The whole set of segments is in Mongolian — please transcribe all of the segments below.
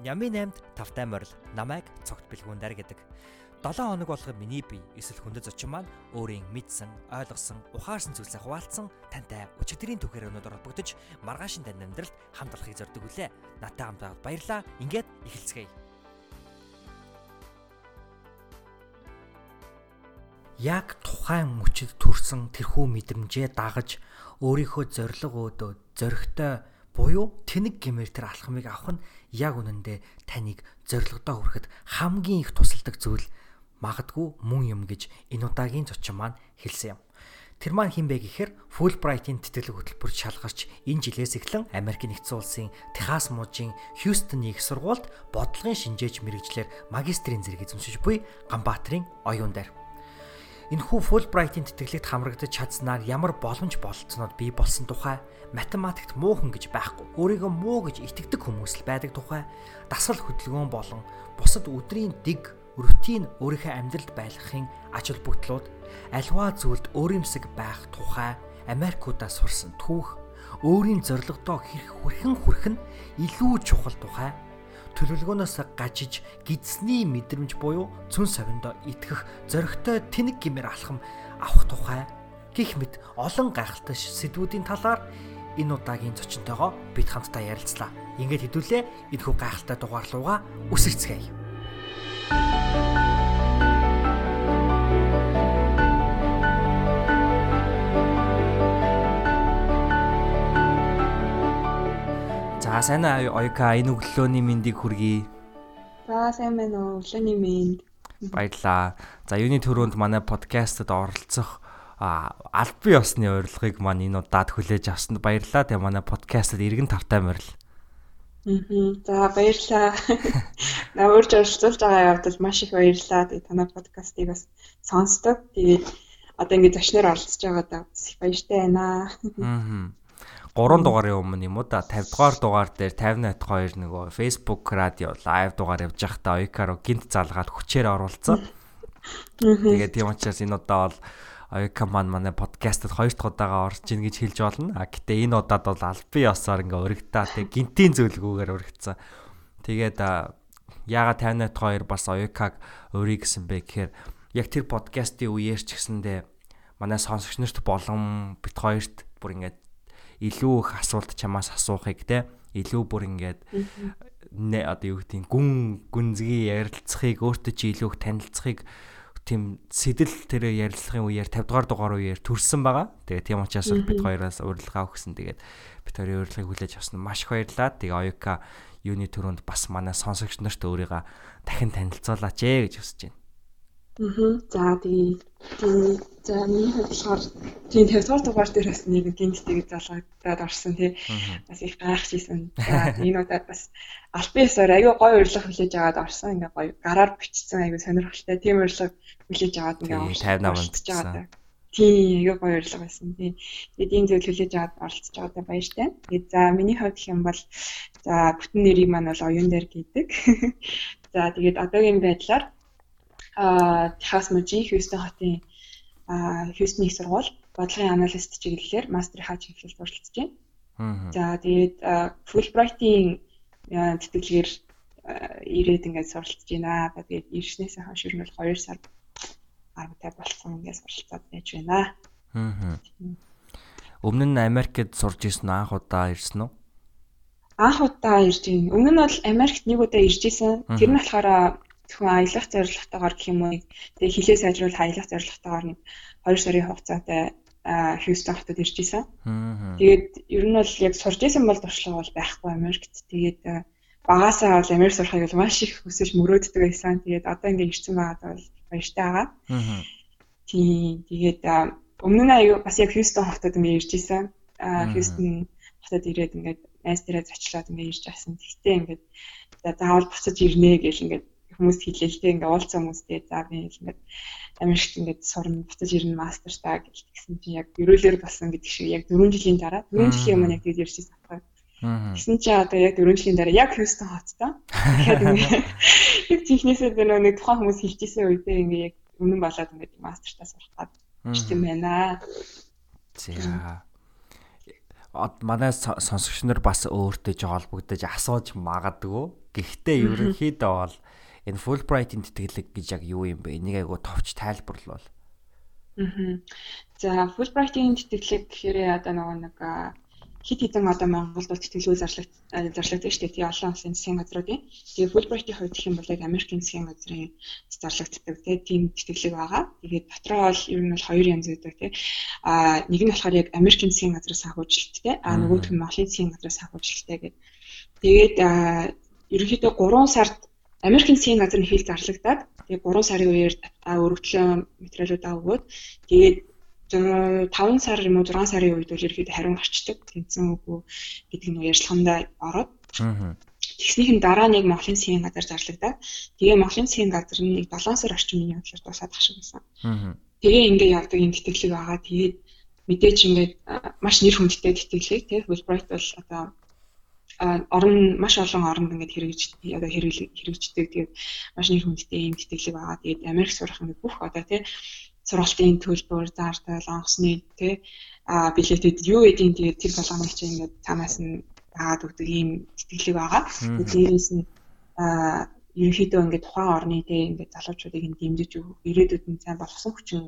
Нями 8-д тавтай морил намайг цогт бэлгүүндэр гэдэг. 7 хоног болгоо миний бие эсвэл хүндэт зочин маань өөрийн мэдсэн, ойлгосон, ухаарсан зүйлсээ хуваалцсан тантай өчигдрийн түүхээр өнөдөр холбогдож маргаашин танд амьдралд хамт олохыг зорддог үлээ. Натаа хамт байгаад баярлаа. Ингээд эхэлцгээе. Яг тухайн мөчөд төрсэн тэрхүү мэдрэмжээ дагаж өөрийнхөө зориг өөдөө зөрөгтэй буюу тэнэг гэмээр тэр алхмыг авах нь яг үнэндээ таныг зоригдоо хүрэхэд хамгийн их тусалдаг зүйл магадгүй мөн юм гэж энэ удаагийн зочин маань хэлсэн юм. Тэр маань хин бэ гэхээр Fulbright-ийн тэтгэлэг хөтөлбөрт шалгарч энэ жилээс эхлэн Америк нэгдсэн улсын Техас мужийн Хьюстон их сургуульд бодлогын шинжээч мэрэгчлэр магистрийн зэрэг эзэмшиж буй Ганбаатарын оюун дээр Энэхүү Fulbright-ийн тэтгэлэгт хамрагдаж чадсанаар ямар боломж бололцнод бий болсон тухай математикт муухан гэж байхгүй. Өөрийгөө муу гэж итгэдэг хүмүүс л байдаг тухай дасгал хөдөлгөөн болон бусад өдрийн дэг рутин өөрийнхөө амьдралд байлгахын ач холбогдлууд альваа зүйлд өөрөмсөг байх тухай Америкуудаас сурсан түүх өөрийн зорилгодоо хэрэг хүрхэн илүү чухал тухай төлөвлөгөөнөөс гажиж гидсний мэдрэмж буюу цүн совиндоо итгэх зөрөгтэй тэнэг гимээр алхам авах тухай гих мэд олон гайхалтай сэдвүүдийн талаар энэ удаагийн зочинтойгоо бид хамтдаа ярилцлаа. Ингээд хэдүүлээ энэхүү гайхалтай дугаарлууга үсэгцгээе. За сайн аа Ойка энэ өглөөний мэндийг хүргэе. За сайн байна уу. Өглөөний мэнд. Баярлаа. За юуны төрөнд манай подкастт оролцох албан ёсны урилгыг маань энэ удаад хүлээж авсанд баярлалаа. Тэгээ манай подкастт иргэн тавтай морил. Аа. За баярлалаа. Намурж оролцуулж байгаа явдал маш их баярлалаа. Тэгээ танай подкастыг бас сонсдог. Тэгээд одоо ингэ зочноор оролцож байгаадаа бас их баяртай байна. Аа. 3 дугаарын өмнө юм уу да 50 дугаар дугаар дээр 58 2 нөгөө Facebook радио лайв дугаар явж байхдаа Оикаро гинт залгаад хүчээр оруулсан. Тэгээд тийм учраас энэ удаа бол Оика маань манай подкастт хоёр дахь удаага орж ийн гэж хэлж болно. А гэтээ энэ удаад бол албан ёсоор ингээ өргөдөө тэг гинтийн зөвлгөөгөр өргөцсөн. Тэгээд яага 58 2 бас Оикаг өрий гэсэн бэ гэхээр яг тэр подкастын үеэр ч гэсэндээ манай сонсогч нарт болон бит хоёрт бүр ингээд илүү их асуулт чамаас асуухыг те илүү бүр ингээд нэ одоо юу гэдэг гүн гүнзгий ярилцахыг өөртөө чи илүү их танилцахыг тийм сэтэл тэр ярилцлагын үеэр 50 дугаар дугаар үеэр төрсэн байгаа. Тэгээ тийм учраас бид хоёроос урилга өгсөн. Тэгээд бид хоёрын урилгыг хүлээж авсан маш их баярлалаа. Тэгээ оюка юуны төрөнд бас манай сонсогч нарт өөрийгөө дахин танилцуулаач ээ гэж хүсэж байна. Аа. За тэгээ за миний хувьд болохоор тийм 50 дугаар дугаар дээр бас нэг гинттэйг залгагдаад орсон тий. Бас их гайхажсэн. За энэ удаад бас албан ёсоор аюу гой урилга хүлээж аваад орсон. Ингээ гоё гараар бичсэн аюу сонирхолтой тийм урилга хүлээж аваад ингээ 58 онд. Тийм аюу гой урилга байсан тий. Тэгээд ийм зүйл хүлээж аваад оролцож байгаадаа баяртай. Тэгээд за миний хувьд гэх юм бол за бүтэн нэрийг маань бол оюун дээр гэдэг. За тэгээд одоогийн байдлаар Техас мужийн Хьюстон хотын Хьюстон их сургууль бодлогын аналист чиглэлээр мастерийнхаа чиглэлд суралцж байна. За тэгээд Fulbright-ийн тэтгэлгээр ирээд ингээд суралцж байна. Тэгээд ирснээс хойш ер нь бол 2 сар гарагтай болсон ингээд суралцаад байж байна. Аа. Өмнө нь Америкт сурж ирсэн анх удаа ирсэн үү? Анх удаа ирж байна. Өмнө нь бол Америкт нэг удаа ирж исэн. Тэр нь болохоор зөвхөн аялах зорилготойгоор гэх юм уу тэгээ хилээ сайжруулах аялах зорилготойгоор нэг 2 сарын хугацаатай Хьюстон хотод ирж исэн. Тэгээд ер нь бол яг сурж исэн бол туршлага бол байхгүй Америкт. Тэгээд багасаа бол Америк сурахыг бол маш их хүсэж мөрөөддөг байсан. Тэгээд одоо ингээд ирсэн байгаад бол баяртай байгаа. Тийм. Тэгээд өмнө нь аюу бас яг Хьюстон хотод ингээд ирж исэн. Хьюстон хотод ирээд ингээд найз дээрээ зочлоод ингээд ирж асан. Тэгтээ ингээд заавал буцаж ирнэ гэж ингээд хүмүүст хэлээлтэй ингээ уулзсан хүмүүстэй за би ингээд Америкт ингээд сурна буцаж ирнэ мастертаа гэж тэгсэн чинь яг ерөөлөөр болсон гэдэг шиг яг 4 жилийн дараа 4 жилийн өмнө яг тэгж ярьжсэн байхгүй. Тэгсэн чинь одоо яг 4 жилийн дараа яг Хьюстон хоттой. Тэгэхээр ингээд яг технээсээ дээр нэг тухайн хүмүүс хэлчихсэн үедээ ингээ яг өмнө болоод ингээд мастертаа сурах гад ирсэн байна. За манай сонсогч нар бас өөртөө жоо холбогдож асууж магадгүй. Гэхдээ ерөнхийдөө бол энэ Fulbright-ийн тэтгэлэг гэж яг юу юм бэ? Энийг айгу товч тайлбарлавал. Аа. За Fulbright-ийн тэтгэлэг гэхээр одоо нөгөө нэг хит хитэн одоо Монголд тэтгэлгүй зарлагт зарлагдаг шүү дээ. Тэгээ олон улсын засгийн газруудын. Тэгээ Fulbright-ийн хувьд гэх юм бол яг Америкийн засгийн газрын зарлагддаг тийм тэтгэлэг байгаа. Тэгээд дотроо бол ер нь бол хоёр янз байдаг тий. Аа нэг нь болохоор яг Америкийн засгийн газраас санхүүжилттэй. Аа нөгөөх нь Монголын засгийн газраас санхүүжилттэй гэдэг. Тэгээд ерөнхийдөө 3 сард Америкийн засгийн газар нь хил зарлагдаад тэгээд 3 сарын үеэр өргөдлөө материалуудаа өгөөд тэгээд 5 сар юм уу 6 сарын үед бол ерөөхдөө хариун гарчдаг тэнцэн үгүй гэдэг нь ярилцлагандаа ороод Тэгснийхэн дараа нэг Монголын засгийн газар зарлагдаа. Тэгээ Монголын засгийн газар нь нэг 7 сар орчим миний бодлоор дуусаад ах шиг байсан. Тэгээ ингээд явдаг юм тэтгэлэг байгаа. Тэгээд мэдээж ингээд маш нэр хүндтэй тэтгэлэг тийм Fulbright бол одоо орон маш олон оронд ингээд хэрэгж одоо хэрэгждэг тэгээд маш нэр хүндтэй юм тэтгэлэг байгаа. Тэгээд Америк сурах ингээд бүх одоо тийм сургалтын төлбөр заартал онгоцны тий а билетэд юу гэдгийг тэгээд тэр болгоомыг чинь ингээд цаанаас нь дагаад өгдөг ийм тэтгэлэг байгаа. Дээрээс нь а ерөнхийдөө ингээд тухайн орны тий ингээд залуучуудыг нь дэмжиж ирээдүйд нь сайн болгосон хүчин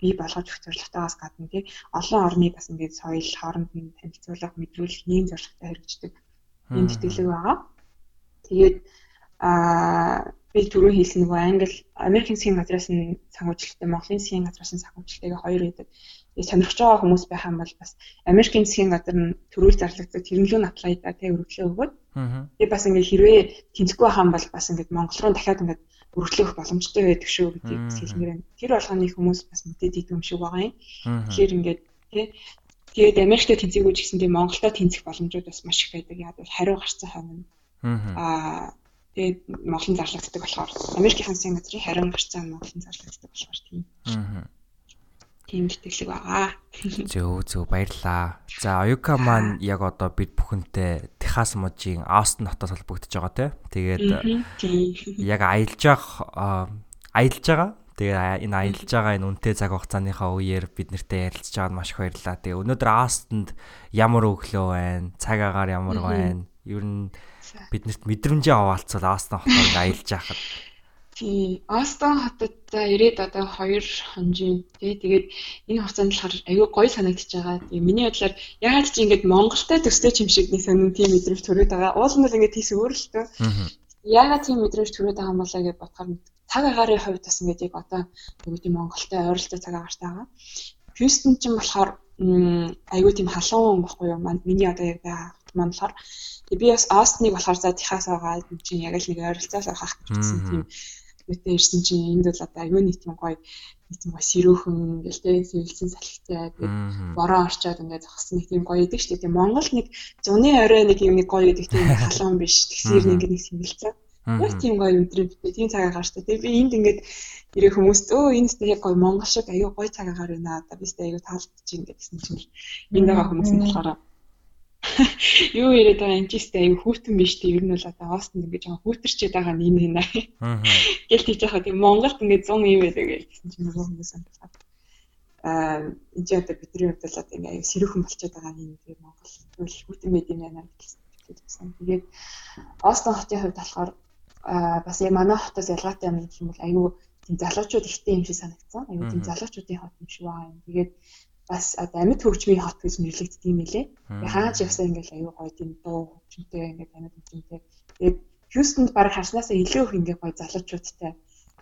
бий болгож өгөх зорилготойгоос гадна тий олон орны бас ингээд соёл хооронд нь танилцуулах мэдрүүлэх ийм зорилготой хэрэгждэг ийм тэтгэлэг байгаа. Тэгээд а би түрүү хэлсэн нөгөө англи Америкийн засгийн газраас нь санхүүжилттэй Монголын засгийн газраас нь санхүүжилттэйгээ хоёр гэдэг. Тэгээ сонирхож байгаа хүмүүс байх юм бол бас Америкийн засгийн газар нь төрүүл зарлагдсан тэрнлүү нь аплайда тэг өргөдлөө өгөөд. Тэгээ бас ингээд хэрвээ тэнцэхгүй байх юм бол бас ингээд Монгол руу дахиад ингээд өргөдлөх боломжтой байдаг шүү гэдгийг хэлмээр байна. Тэр болгоны хүмүүс бас мэдээд идэв юм шиг байгаа юм. Тэгэхээр ингээд тий Тэгээд Америкт тэнцээгүй ч гэсэн тийм Монголда тэнцэх боломжууд бас маш их байдаг. Яг бол хариу гарцсан хойно. Аа Тэгээд Монголын зарлагддаг болохоор Америкийн хансын газрын харин гарцаа Монголын зарлагддаг болохоор тийм. Аа. Тийм тэтгэлэг байгаа. Зөө зөө баярлаа. За Оюка маань яг одоо бид бүхэнтэй Техас мужийн Аустин хотод холбогдож байгаа те. Тэгээд яг аялж явах аялж байгаа. Тэгээ энэ аялж байгаа энэ үнэтэй цаг хугацааныхаа үеэр бид нартэй ярилцж байгаад маш их баярлалаа. Тэгээ өнөөдөр Астанд ямар өглөө байна? Цаг агаар ямар байна? Ер нь биднэрт мэдрэмжээ хаваалцвал Астон хотод аялж яхад. Тий, Астон хотод ирээд одоо 2 хонжийн тий. Тэгээд энэ хугацаанд болохоор аюу гоё санагдчихж байгаа. Тэгээ миний бодлоор ягаад чи ингэж Монголтай төстэй юм шиг нэг сонин тийм мэдрэмж төрөөд байгаа. Уул нь бол ингэ тийс өөр Ягаад тийм мэдрэмж төрөөд байгаа юм болоо гэж бодохоор цаг агаарын хувьд бас ингэж яг одоо нөгөө тийм Монголтай ойролцоо цаг агаартай байгаа. Хьюстон ч юм болохоор аюу тийм халуун байхгүй юу? Миний одоо яг байгаа маань болохоор би бас Остныг болохоор за Техас байгаа юм чинь яг л нэг ойролцоос авах гэсэн тийм үтэй ирсэн чинь энд бол одоо аюу нэг тийм гоё тийм гоё сэрүүхэн ингээл тэ сэвэлсэн салхитай бороо орчоод ингээд зогссон нэг тийм гоё идэг шүү дээ. Тийм Монгол нэг зуны орой нэг юм нэг гоё идэг тийм халуун биш. Тэгсээр нэг нэг сэмгэлцээ. Яг тийм гоё өдрөө битээ тийм цагаа гарчтай. Тэгээ би энд ингээд ирэх хүмүүст өө энэ тест яг гоё монгол шиг аюу гоё цагаа гарна. Одоо би тест аюу таалдчих ингээд гэсэн чинь энд байгаа хүмүүс нь болохоор юу яриад байгаа юм чи сте аюу хүүтэн биш те ер нь бол одоо Остон ингээд жоохон хүүтэрчээд байгаа нь энэ нэ. Гэл тийч яхаа тийм Монголд ингээд 100 юм байдаг гэсэн чинь нөгөө хүмүүс санагдаад. Аа энэ ч одоо бидний хувьд л одоо ингээд аюу сэрүүхэн болчиход байгаа юм тийм Монгол тэгвэл хүүтэн байд юм байна гэсэн. Тэгээд Остон хотын хувьд болохоор аа бас яг манай хотоос ялгаатай юм гэх юм бол аюу тийм залуучууд ихтэй юм шиг санагдсан. Аюу тийм залуучуудын хот юм шиг байгаа юм. Тэгээд бас одоо амьд хөгжмийн хот гэж нэрлэгддэг юм лээ. Хаач явсаа ингээл аюу гоё тийм дуу хөгжмөнтэй ингээд амьд хөгжмөнтэй. Тэгээд Хьюстонд баг харснаасаа илүү их ингээд гоё залуучуудтай.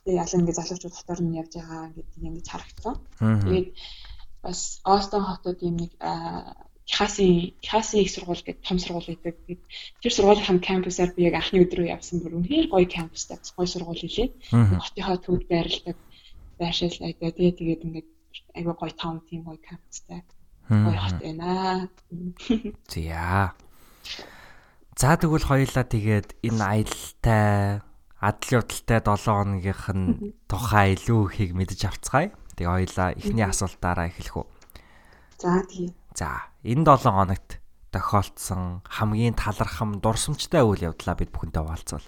Тэгээ ялан ингээд залуучууд хотоор нь явж байгаа ингээд харагдсан. Тэгээд бас Остон хотод юм нэг Техасын Техасын их сургууль гэдэг том сургууль байдаг. Тэр сургуулийн кампусаар би яг анхны өдрөө явсан бүр үнэхээр гоё кампустай гоё сургууль хэлээ. Хотынхоо төвд байрлалдаг байшаал айдаа тэгээд ингээд айгүй гоё таун тийм гоё кампустай гоё хот байна. За. За тэгвэл хоёлаа тэгээд энэ аялалтай адал явдалтай 7 хоногийнх нь тухай илүү ихийг мэдэж авцгаая. Тэгээ хоёлаа эхний асуултаараа эхлэх үү. За тийм. За энэ 7 хоногт тохиолдсон хамгийн талархам дурсамжтай үйл явдлаа бид бүхэнтэй хуваалцвал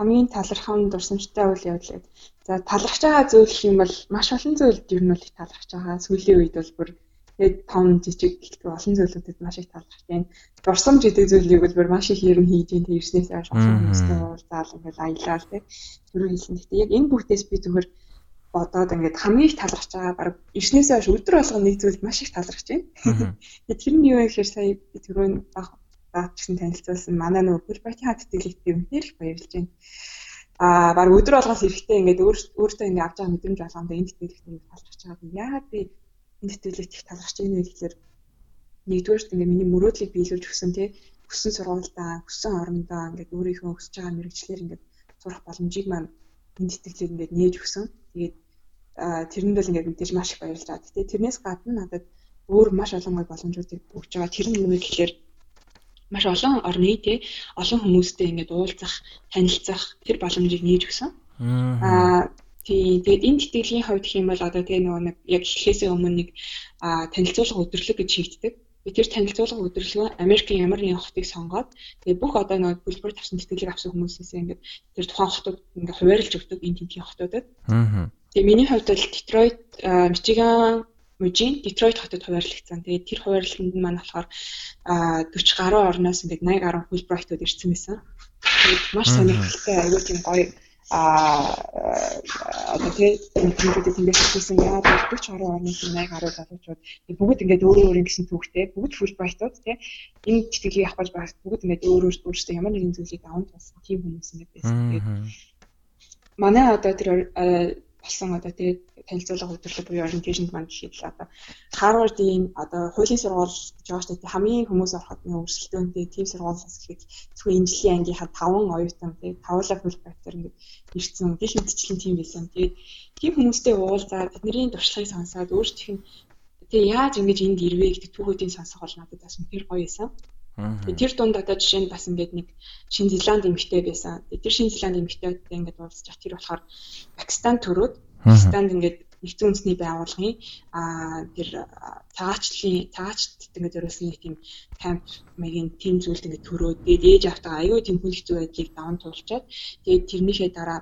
хамгийн талархам дурсамжтай үйл явдал. За талархж байгаа зүйл юм бол маш олон зүйлд ер нь бол талархж байгаа. Сүүлийн үед бол бүр Тэгээд том жижиг гэхдээ олон зүйлүүдэд маш их талархаж байна. Дурсамж гэдэг зүйлийг бол маш их ерөн хийж ин тэрснээс хойш олон хүмүүстэй уулзаал ингээд аялал тэг. Зүрх хэлсэн. Гэхдээ яг энэ бүгдээс би зүгээр бодоод ингээд хамгийн их талархаж байгаа баг ирснээс хойш өдөр болгон нэг зүйлд маш их талархаж байна. Тэр нь юу вэ гэхээр сая би түрүүн баг багчсан танилцуулсан манай нөгөө Fulbright хат тэтгэлэгт би үнээр их баярлж байна. Аа баг өдөр болгоос эрэхтэй ингээд өөртөө ингээд авч байгаа мэдрэмж болгоомдоо энэ тэтгэлэгт ингээд талархаж байгаа. Яагаад би энэ тэтгэлэгт их талархаж байна вэ гэхээр нэгдүгээрт ингээ миний мөрөөдлийг биелүүлж өгсөн тий хүссэн сургуульдаа хүссэн орондоо ингээд өөрийнхөө өсөж байгаа мэрэгчлэр ингээд сурах боломжийг маань энэ тэтгэлэг ингээд нээж өгсөн. Тэгээд тэрэнд бол ингээд мэдээж маш их баярлж байгаа. Гэтэ тэрнээс гадна надад өөр маш олон гой боломжуудыг өгч байгаа. Тэр нь юу гэхээр маш олон орны тий олон хүмүүстэй ингээд уулзах, танилцах тэр боломжийг нээж өгсөн. Аа тий тэгээд энэ тэтгэлийн хувьд юм бол одоо тэгээ нөгөө нэг яг эхлээсээ өмнө нэг танилцуулга өдрлөг гэж хийгддэг. Би тэр танилцуулга өдрлөгөө Америкийн ямар нэгэн хотыг сонгоод тэгээ бүх одоо нэг бүлбэр тавсан тэтгэлэг авсан хүмүүсээс ингээд тэр тухайн хотод ингээд хуваарлж өгдөг энэ тентгийн хотуудад. Аа. Тэгээ миний хувьд бол Детройт, Мичиган, Мужин, Детройт хотод хуваарлагдсан. Тэгээд тэр хуваарлалтанд маань болохоор 40 гаруй орноос ингээд 80 гаруй Fulbright-ууд ирсэн байсан. Тэгээд маш сонирхолтой аюул тийм гоё а одоо хүмүүстэй тиймээс хэлсэн яа 40 гаруй орны 80 гаруй залуучууд бүгд ингээд өөрөө өөр гэсэн түүхтэй бүгд Fulbright-ууд тийм энэ тэтгэлгийг авах гэж бас бүгд ингээд өөрөө өөрсдөө ямар нэгэн зүйлийг даван тулсан тийм хүмүүс ингээд байсан. Тэгээд манай одоо тэр болсон одоо тэгээд танилцуулга хөтөлбөр буюу orientation маань жишээлбэл одоо Harvard-ийн одоо хуулийн сургууль гэж байгаа шүү дээ. Хамгийн хүмүүс ороход нэг өрсөлдөөнтэй тийм сургуулиас гэхэд зөвхөн энэ жилийн ангийнхаа 5 оюутан тэгээд тавлаа фулбайтер ингээд ирсэн. Гэх мэтчлэн тийм байсан. Тэгээд тийм хүмүүстэй уулзаад бидний туршлагыг сонсоод өөрсдийнх нь тэгээ яаж ингэж энд ирвэ гэдэг түүхүүдийн сонсох бол надад бас үнэхээр гоё байсан. Тэр дунд одоо жишээ нь бас ингээд нэг Шин Зеланд эмэгтэй байсан. Тэр Шин Зеланд эмэгтэйтэй ингээд уулзчих тэр болохоор Пакистан төрөөд Пакистанд ингээд нэгдсэн үндэсний байгууллагын аа тэр цагаачлалын цагаачд ингээд зориулсан нэг тийм камп маягийн тим зүйлд ингээд төрөөд. Тэгээд ээж автаа аюу тийм хүлэх зүй байдлыг даван туулчаад тэгээд тэрнийхээ дараа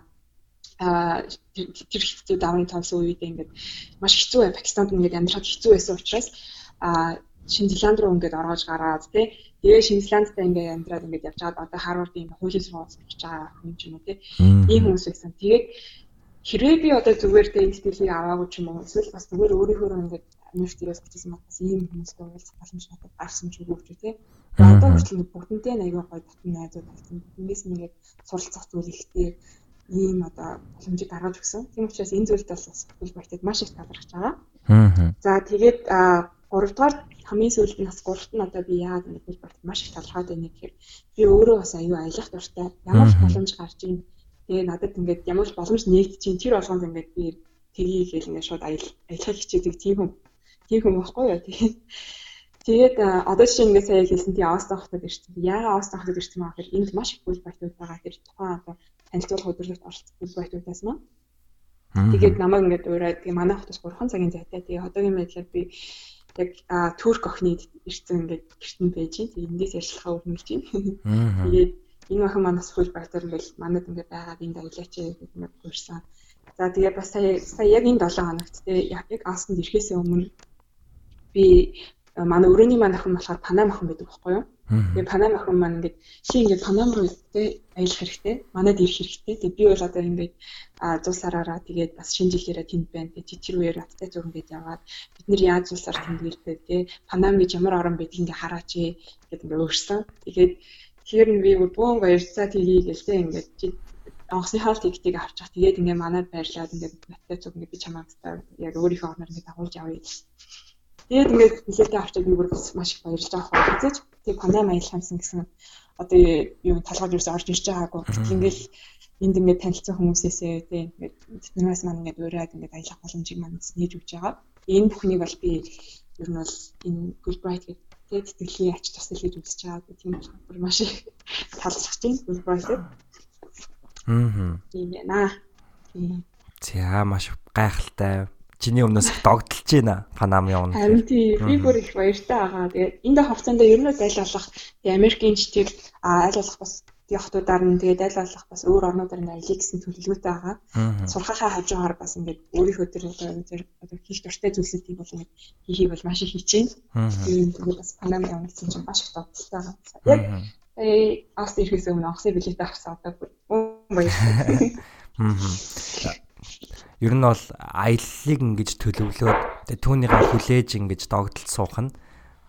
а тэр хэцүү давны томсон үедээ ингээд маш хэцүү бай. Пакистанд ингээд амьдрахад хэцүү байсан учраас а Шинэ Зеланд руу ингээд оргож гараад тий Тэгээ Шинэ Зеландтай ингээд амьдраад ингээд явж байгаа одоо Харвардын хуулийн сургууль сурч байгаа хүн ч юм уу тий ийм хүмүүс байсан. Тэгээд хэрвээ би одоо зүгээр энэ сэтгэлийг аваагүй ч юм уу эсвэл бас зүгээр өөрийнхөө ингээд Америкт ирээс бичсэн бас ийм хүмүүстэй уулзах боломж надад гарсан ч үгүй ч тий. Одоо хүртэл бүгднтэй аягүй гоё татсан найзууд болсон. Тэндээс нэгээд суралцах зүйл ихтэй ийм одоо боломжийг гаргаж өгсөн. Тийм учраас энэ зүйлд бас бүл багтад маш их талархаж байгаа. Аа. За тэгээд 3 дугаар хамгийн сүүлд нь бас 3-т нь одоо би яагаад ингэж хэлбэрт маш их талхаад байна гэхээр би өөрөө бас аюу аялах дуртай. Ямар боломж гарч ийн тэгээ надад ингээд ямар боломж нэгдэж ийн тэр болгонд ингээд би тгий гэл ингээд шууд аялах хичээдэг тийм хүн. Тийм хүн байхгүй юу тэгээд Тэгээд одоо чинь ингээд сая хэлсэн тийм Австрали хотод ирсэн. Яагаад Австрали хотод ирсэн маа гэхээр энд маш их бүл байтууд байгаа. Тэр тухайн одоо танилцуулга өдрөлт оролцох бүл байтуудаас маа. Тэгээд намайг ингээд ураад тэгээ манай хотоос 3 цагийн зайтай. Тэгээ одоогийн байдлаар би яг турк охиныг ирсэн ингээд гэртэн байж чинь эндээс ярилцлахаа өрнүүлж чинь. Тэгээд энэ охин манаас фул бактер ингээл манад ингээд байгаад энд аялаач гэдэг юм гуйсан. За тэгээ бас сая сая яг энэ 7 хоногт те яг Астанд ирэхээс өмнө би манай өрөөний маань охин болохоор Панам охин байдаг байхгүй юу? Тэгээ Панам охин маань ингээд чи ингээд Панам руу те аялах хэрэгтэй. Манад ирэх хэрэгтэй. Тэгээ би бол одоо ингээд зулсараараа тэгээд бас шинэ жилээрээ тэнд байна. Тэгээ тэр үеэр баттай зүг ингээд яваад бид нэр яаж зулсаар тэнд ирдэг те Панам гэж ямар орон байдгийг ингээд хараач гэдэг ингээд өөрсөн. Тэгээд тэгэхээр нь би бүүн баярцаа тгий гэлтэй ингээд онгоцны хаалт тигтийг авчих. Тэгээд ингээд манад байрлаад ингээд баттай зүг ингээд би чамаа яг өөрийнхөө орноор ингээд дагуулж авъя Тэгээд ингээд билетээ авчаад би бүр маш их баярлж байгаа хөө хэзээч тэг Панама аялах юмсан гэсэн одоо юу талгаад юусэн орж ирж байгаагүй. Ингээл энд ингээд танилцсан хүмүүсээсээ тэг ингээд тэднээс маань ингээд ураад ингээд аялах боломжийг маань нээж өгч байгаа. Энэ бүхнийг бол би ер нь бол энэ Fulbright гэдэг тэтгэлийн ач тусал гэж үзэж байгаа. Тийм болохоор маш их талцах чинь Fulbright. Аа. Тийм байна. За маш гайхалтай чиний өмнөөс догдолж байна Панам явна. Харин тий би бүр их баяртай байгаа. Тэгээд энэ хугацаанд ер нь аль болох Америкийн житийг аль болох бас явахтуудаар нь тэгээд аль болох бас өөр орнуудаар нь аялах гэсэн төлөвлөгөөтэй байгаа. Сурхахаа хажуугаар бас ингээд өөрийнхөө тэр одоо хийх дуртай зүйлсүүдийг бол ингээд хийхийг бол маш их хичээнэ. Тэгээд бас Панама явсан чинь маш их догтлоо байгаа. Яг э ас ирэхээс өмнө онгоцны билет авсан одоо баярлалаа. Ер нь бол аяллыг ингэж төлөвлөөд түүнийгээ хүлээж ингэж догдолт суух нь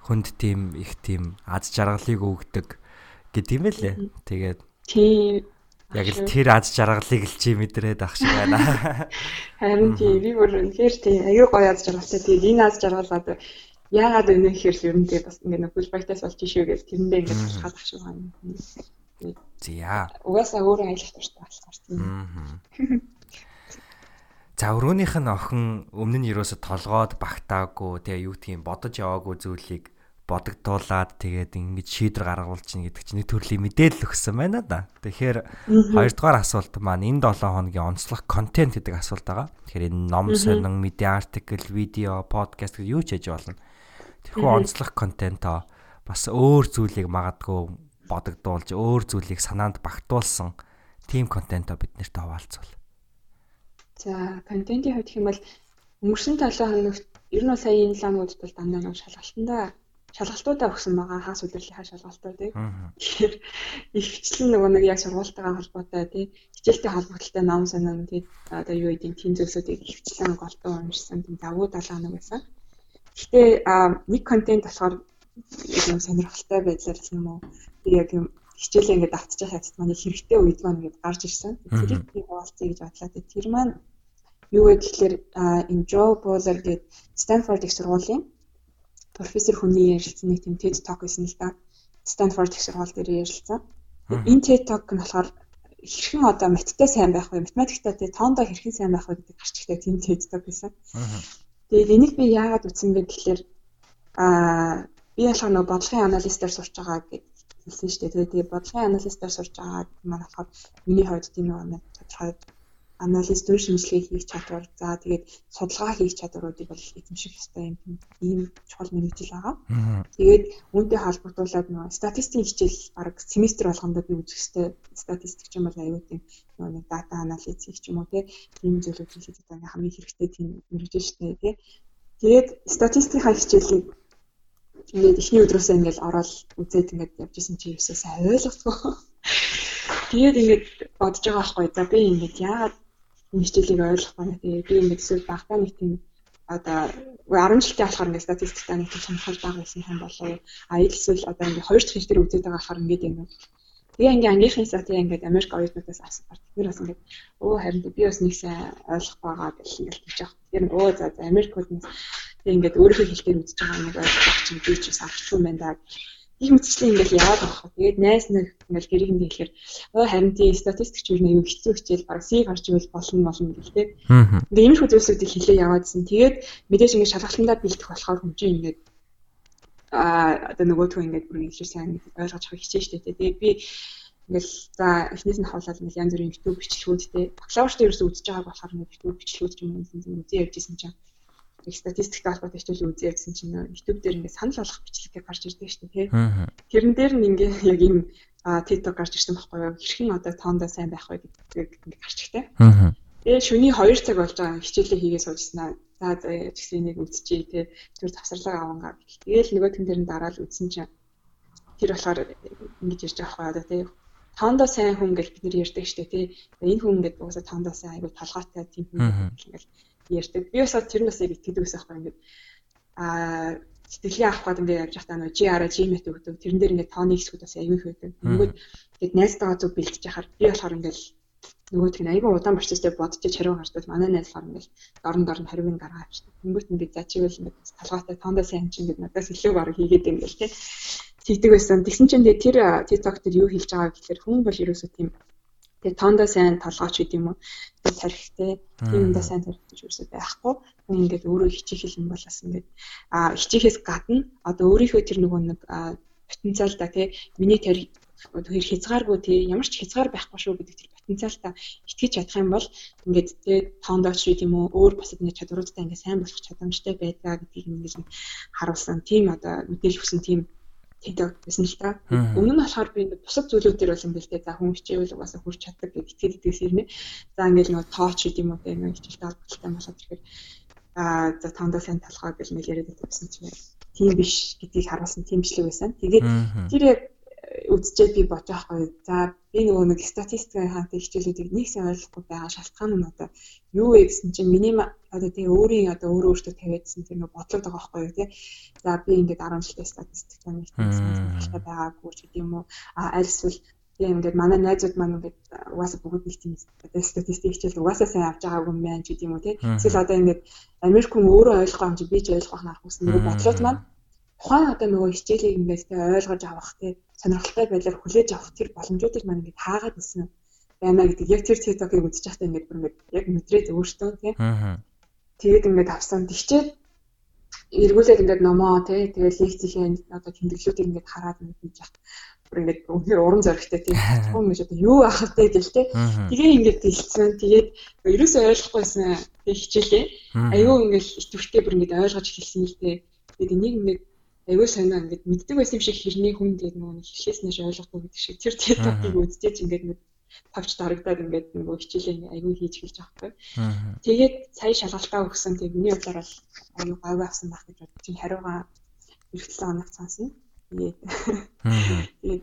хүнд тийм их тийм аз жаргалыг өгдөг гэдэг юм байлээ. Тэгээд тийм яг л тэр аз жаргалыг л чи мэдрээд ах шиг байна. Харин тийм би бүр үнэхээр тийм аюу гоё аз жаргалтай. Тэгээд энэ аз жаргал одоо яагаад өнөө гэхээр л ер нь тийм бас ингээд нөхөл багтаас болж шүү гэж тэрэндээ ингээд тусгаад ах шиг байна. Зя. Угаасаа өөрөө аялах дуртай болохоор тийм. За өрөөнийх нь охин өмнө нь юусо толгоод багтаагүй тэгээ юу гэдгийг бодож яваагүй зүйлийг бодогдуулаад тэгээд ингэж шийдвэр гаргавал чинь гэдэг чинь нэг төрлийн мэдээлэл өгсөн байна да. Тэгэхээр хоёрдугаар асуулт маань энэ 7 хоногийн онцлог контент гэдэг асуулт байгаа. Тэгэхээр энэ ном сонин, медиа артикл, видео, подкаст гэдэг юу ч хийж болно. Тэрхүү онцлог контентоо бас өөр зүйлийг магадгүй бодогдуулж, өөр зүйлийг санаанд багтуулсан тим контентоо бид нарт хаваалцвал. За, контентын хувьд юм бол өнгөрсөн 7 хоногт ер нь сая энэ ламууд бол дандаа нэг шалгалтандаа шалгалтуудаа өгсөн байгаа хаас удирлынхаа шалгалтуудыг. Тэгэхээр ихчлэн нөгөө нэг яг сургуультайгаа холбоотой тий хичээлтэй холбогдлолтой ном сонин тий одоо юу гэдэг тийм зүйлсүүдийг ихчлэн голтон уншсан тийм завуу далаанаг байсан. Гэхдээ нэг контент болохоор юм сонирхолтой байдлаар юм уу би яг юм хичээлээ ингээд автчих хацт манай хэрэгтэй үед маань ингээд гарч ирсэн. Тэрийг би хуваалцъя гэж бодлоо. Тэр маань юу вэ гэхээр энэ Joe Bowler гэдэг Stanford их сургуулийн профессор хүний ярилцсан нэг тийм TED Talk байсан л да. Stanford их сургууль дээр ярилцсан. Энэ TED Talk нь болохоор хэрхэн одоо математиктэй сайн байх вэ? Математиктай тий тоондоо хэрхэн сайн байх вэ гэдэг гарч ихтэй тийм TED Talk байсан. Тэгээд энийг би яагаад үтсэн бэ гэхээр аа би болохоор нэг бодлогын аналистээр сурч байгаа гэж хэлсэн шүү дээ. Тэгээд бодлогын аналистээр сурч байгаа маань болохоор миний хувьд тийм нэг тодорхой анализ төр шинжилгээ хийх чадвар за тэгээд судалгаа хийх чадваруудыг бол эзэмших хэрэгтэй юм ийм чухал мэрэгжил байгаа. Тэгээд үүнтэй холбогдуулаад нөгөө статистикийн хичээл баг семестр болгондоо би үзэх хэрэгтэй. Статистик ч юм бол аюу тийм нөгөө нэг дата анализ хийх ч юм уу тийм зүйлүүд хийхэд одоо хамгийн хэрэгтэй тийм мэрэгжил шүү дээ тий. Тэгээд статистикийн хичээлийг ингээд эхний өдрөөсөө ингээд ороод үзээд ингээд явж исэн чи юусаа сайн ойлгохгүй. Тэгээд ингээд бодож байгаа байхгүй. За би ингээд яагаад энэ хичээлийг ойлгох байна. Тэгээ би ингээд эсвэл багтаа нэг тийм одоо 10 жилтэй болохоор ингээд статистиктай нэг тийм сонирхол байгаа гэсэн юм болов. А эсвэл одоо ингээд хоёр дахь хичээл үзээд байгаа болохоор ингээд ингээд Тэгээ ингээ ангийнхын сатыг ингээд Америк оюутнуудаас асуух. Тэр бас ингээд өө харин би бас нэг сайн ойлгох байгаа гэх ингээд хэлж байгаа. Тэр өө за за Америкууд нь тэг ингээд өөрийнхөө хэлээр үзэж байгаа нэг ойлгох чинь би ч бас авчихгүй юм байна да их мэтчлэн ингээл яваад байгаа. Тэгээд найс нэг ингээл гэрийг нь хэлэхээр өө харин тий статистикч юу нэг хэцүү хичээл баг C гарч ивэл болно болно гэл тээ. Ингээд иймэрхүү зүйлсүүдийг хэлээ яваадсэн. Тэгээд мэдээж ингээд шалгалтандаа бэлдэх болохоор хэмжээ ингээд а одоо нөгөөдхөө ингээд бүр их сайн ойлгож авах хичээн штэ тээ. Тэгээд би ингээл за эхнээс нь хавлаад ингээл янз бүрийн YouTube бичлэгүүд тээ. Бакалаврт ерөөсөө үзэж байгааг болохоор ингээд YouTube бичлэгүүд ч юм уу үзээ явжсэн чинь их статистиктэй холбоотой хичээл үзье гэсэн чинь YouTube дээр ингээд санал болгох бичлэгээ гарч ирдэг шүү дээ. Тэрэн дээр нь ингээд яг энэ TikTok гарч ирсэн байхгүй юу? Хэрхэн одоо тоондоо сайн байх вэ гэдгийг ингээд гарч ихтэй. Тэгээ шөнийн 2 цаг болж байгаа хичээлээ хийгээ суужснаа. За за гэсэн нэг үзчихье тий. Тэр завсарлага авангаа. Тэгээл нөгөө тэн дээр нь дараал үзсэн чинь тэр болохоор ингэж ярьж байгаа байхгүй одоо тий тоондоо сайн хүн гэж бид нэр ярьдаг дээ тий. Энэ хүн ингээд уусаа тоондоо сайн айгу толгойтой тийм хүн ингээл ярьдаг. Би бас тэр нь бас яг итгэдэг байсан байхгүй ингээд аа сэтгэлийн авах гээд ингээд явж байхдаа нөгөө GR GMAT өгдөг. Тэрэн дээр ингээд тооны хэсгүүд бас аюул байдаг. Тэнгүүд тэгээд найзтайгаа зүг бэлтэж яхаар би болохоор ингээд нөгөө тийм аюул удаан борцтой бодож хариу гардаг. Манай найз болохоор ингээд дорн дорн хариуг гаргаа авчихдаг. Тэнгүүд ингээд за чивэл ингээд талгаатай тоондоо сайн чинь ингээд надаас илүү баг хийгээд юм гэл тий. Тэгдэг байсан. Тэгсэн чинь тэр TikTok дээр юу хийж байгаа гэхээр хүн бол ерөөсөө тийм Тэгээ тоондоо сайн толгойч гэдэг юм уу? Тарихтэй тийм юмдаа сайн тарих гэж юусоо байхгүй. Ингээд өөрөө хичээх юм болоос ингээд а хичээхээс гадна одоо өөрийнхөө тэр нөгөө нэг потенциал та тий миний тарих тэр хязгааргүй тий ямар ч хязгаар байхгүй шүү гэдэг тэр потенциалтаа итгэж чадах юм бол ингээд тий тоондооч шүү тийм үү өөр бас нэг чадваруудтай ингээд сайн болох чадамжтай байдгаа гэдгийг ингээд харуулсан тийм одоо мэдээлэл өгсөн тийм тэгдэг гэсэн л та. Өмнө нь болохоор би бусад зүйлүүд дээр бол ингээд за хүн хичээвэл угаасаа хүрч чаддаг гэж итгэл итгэс ирнэ. За ингээд нөгөө тооч гэдэг юм уу те нэг хичээлтэй холбоотой болоод ирэхээр аа за тандаа сайн талхаа гэж нэг яриад байсан чинь тийм биш гэдгийг харуулсан тэмцлэг байсан. Тэгээд тэр яг үзчихээд би байхгүй. За би нөгөө нэг статистикийн хаантай хичээлүүдийг нэг сайн ойлгохгүй байгаа шалтгаан нь одоо юу вэ гэсэн чинь миний одоо тэгээ өөрийн одоо өөрөө өөртөө тавиадсан тэр нөгөө бодлоод байгаа байхгүй юу тий. За би ингээд 10 жилийн статистик нэг сонирхолтой байгаагүй ч гэдэг юм уу. А аль эсвэл тийм ингээд манай найзууд маань ингээд угаасаа бүгд нэг тийм статистик хичээл угаасаа сайн авч байгаагүй юм байна ч гэдэг юм уу тий. Эсвэл одоо ингээд Америк хүн өөрөө ойлгох юм чи би ч ойлгох аргагүй нөгөө бодлоод маань тухайн одоо нөгөө хичээлийг ингээд ойлгож авах тий сонирхолтой байдлаар хүлээж авах тэр боломжуудыг маань ингээд хаагаад ирсэн байна гэдэг. Яг тэр TikTok-ыг үзэж байхдаа ингээд бүр ингээд яг мэдрээд өөртөө тийм. Тэгээд ингээд авсан. Тэгчээд эргүүлээд ингээд номоо тий. Тэгээд лекцийн одоо тэмдэглэлүүдийг ингээд хараад ингээд хийж явах. Бүр ингээд үнээр уран зоригтой тийм хүн гэж одоо юу ахах вэ гэл тий. Тэгээ ингээд хэлсэн. Тэгээд ерөөсөө ойлгохгүйсэн тэг хичээлээ аюу ингээд итвэртэй бүр ингээд ойлгож хэлсэн л тий тэгээд энийг ингээд аюу санаа ингээд мэддэг байсан юм шиг хэрний хүн тэгээд нөгөө хэлхээс нэш ойлгохгүй гэдэг шиг тэр тэр топыг үзтээж ингээд нэг тавч дарагдаад ингээд нөгөө хичээлээ аюу хийж хэлж байгаа байхгүй. Тэгээд сая шалгалтаа өгсөн тэгээд миний бодлоор бол аюу гавь авсан байх гэж бодчих. Чин хариугаа эргэлтээ оног цаасна. Тэгээд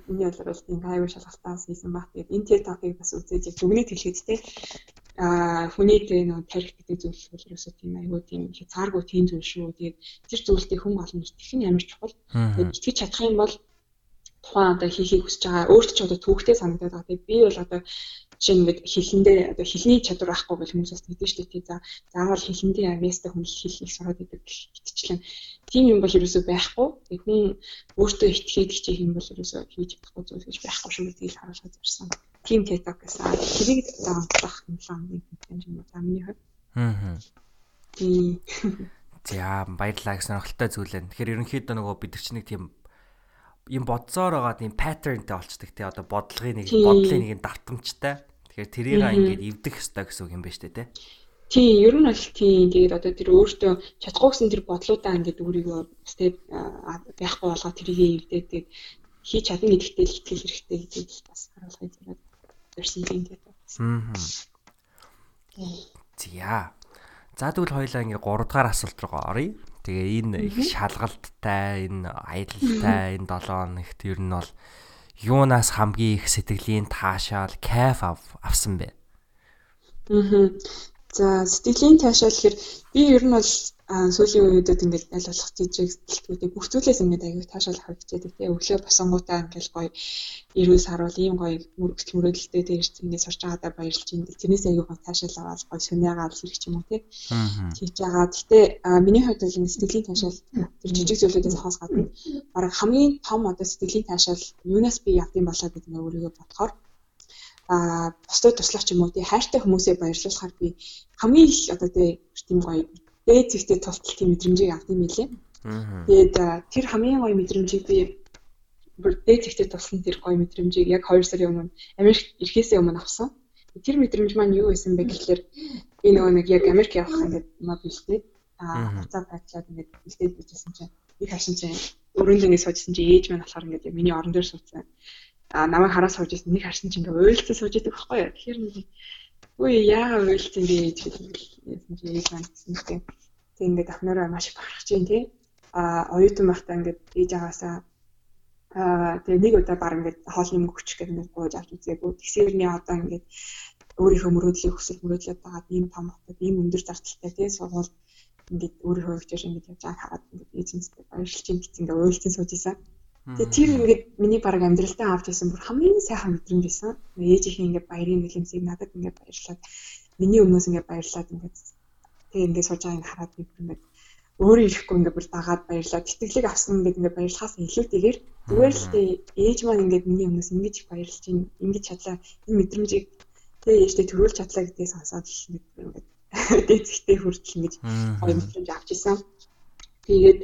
миний бодлоор бол тийм аюу шалгалтаас хийсэн баг. Тэгээд энэ тэр топыг бас үзээж яг хэлгээд те а хүний тэ нөө тарих гэдэг зүйл бол ерөөсөө тийм айгүй тийм хязгааргүй тийм зүйл шүү. Тэгээд тэр зүйлтэй хүн олон итгэх нь ямар чухал. Тэгээд итгэж чадах юм бол тухайн одоо хийхийг хүсэж байгаа өөрт ч одоо түүхтэй санагдаад байгаа. Тэгээд би бол одоо жишээ нь ингээд хилэндээ одоо хилний чадвар байхгүй бол хүмүүсээс тэгдэж штэ тий за заавал хилэндээ авьяастай хүн хэлхийг сураад идэг гэтчлэн тийм юм бол ерөөсөө байхгүй хүн өөртөө итгээд хичээх юм бол ерөөсөө хийж чадахгүй зүйл гэж байхгүй шүү гэдгийг харуулж ирсэн тийм TikTok гэсэн. Тэрийг онцлох юм шиг юм за миний хувьд. Аа. Тийм. За баярлалаа гэсэн сонирхолтой зүйл байна. Тэгэхээр ерөнхийдөө нөгөө бид нар чинь нэг тийм юм бодсоор байгаа тийм паттернтэй болчдаг тий одоо бодлогын нэг бодлын нэг давтамжтай. Тэгэхээр тэрийг ингээд эвдэх ёстой гэсэн үг юм байна шүү дээ тий. Тийм, ер нь бол тийм. Тэгээд одоо тэр өөртөө чадахгүй гэсэн тэр бодлуудаа ингээд өөрийгөө степ байхгүй болгоод тэрийг эвдээд хийж чадна гэдэгтэй л итгэл хэрэгтэй гэдгийг бас харуулгыг зэрэг ирсэн юм гэдэг. Аа. За. За тэгвэл хоёлаа ингээ 3 дахь асуулт руу оръё. Тэгээ энэ их шалгалттай, энэ аялалтай, энэ 7 хоногт ер нь бол юунаас хамгийн их сэтгэлийн таашаал, кайф авсан бэ? Аа. За сэтгэлийн таашаал гэхээр би ер нь бол сүүлийн үеүүдэд ингээд аль болох жижиг сэтгүүлүүдийг бүх зүйлээс ингээд аягүй таашаал харагдчихэдэг тийм өглөө босонгуудаа ингээд гоё эрүүл саруул ийм гоё мөрөгсөл мөрөдөлтэй тэгж ингээд сурч байгаадаа баярлж байна. Тэрнээс аягүй гоё таашаал аваад гоё сүнэгаал хэрэг ч юм уу тийм хийж байгаа. Гэтэ миний хувьд бол сэтгэлийн таашаал тэр жижиг зүйлүүдээс хоос гадна бараг хамгийн том одоо сэтгэлийн таашаал юунаас би явдсан болоо гэдэг нь өөрийгөө бодохоор а бусдад туслах юм уу тий хайртай хүмүүсээ баярлуулахаар би хамгийн их одоо тийм гоё дээд зэгтээ тултал тийм мэдрэмжийг авд юм билээ. Тэгээд тэр хамгийн гоё мэдрэмжийг би бүр дээд зэгтээ тулсан тэр гоё мэдрэмжийг яг 2 сарын өмнө Америк ирэхээсээ өмнө авсан. Тэр мэдрэмж маань юу байсан бэ гэхэлэр би нөгөө нэг яг Америк явах ингээд мод бэлдээд аа хуцаа байдлаад ингээд бэлдээд bijсэн чинь их хашин чинь өрөөнд ингээд суужсэн чинь ээж маань болохоор ингээд миний орон дээр суудсан. Аа намайг хараа сууж ирсэн нэг харсан чинь ингээд уйлцсан сууж идэг байхгүй юу. Тэгэхээр нэг Үгүй яагаад уйлсан бэ гэж хэлсэн чи ээж гэсэн тийм. Тэг ингээд ахнараа маш бахархаж чинь тий. А оюутан байхдаа ингээд ээж аваасаа аа тэгээ нэг удаа баг ингээд хоолны мөнгө өчөх гэх ингээд гоож авч үзээгүй. Тэгсэрний одоо ингээд өөрийнхөө мөрөөдлийг хүсэл мөрөөдлөд байгаа ийм том хотод ийм өндөр зардалтай тий сургууль ингээд өөрийнхөө хөгжиж ингээд явж байгааг хараад ингээд эйженстэй баярлж чинь гэсэн ингээд уйлцсан сууж исэн. Тэгээ тэр ингээд миний баг амьдралтаа авч ирсэн бүр хамгийн сайхан мэдрэмж байсан. Ээжийнх ингээд баярын нэлэмсийг надад ингээд баярлаад миний өмнөөс ингээд баярлаад ингээд тэгээ ингээд сууж байгааг хараад би ингээд өөрөө ирэхгүй ингээд бүр дагаад баярлаад тэтгэлэг авсан ингээд ингээд баярлахаас илүүтэйгээр зүгээр л тээ ээж маань ингээд миний өмнөөс ингэж их баярлж ин ингэж чадлаа энэ мэдрэмжийг тэгээ ээжтэй төрүүлж чадлаа гэдгийг сонсоод л ингээд дээцэгтэй хүртэл ингэж гоё мэдрэмж авч исэн. Тэгээд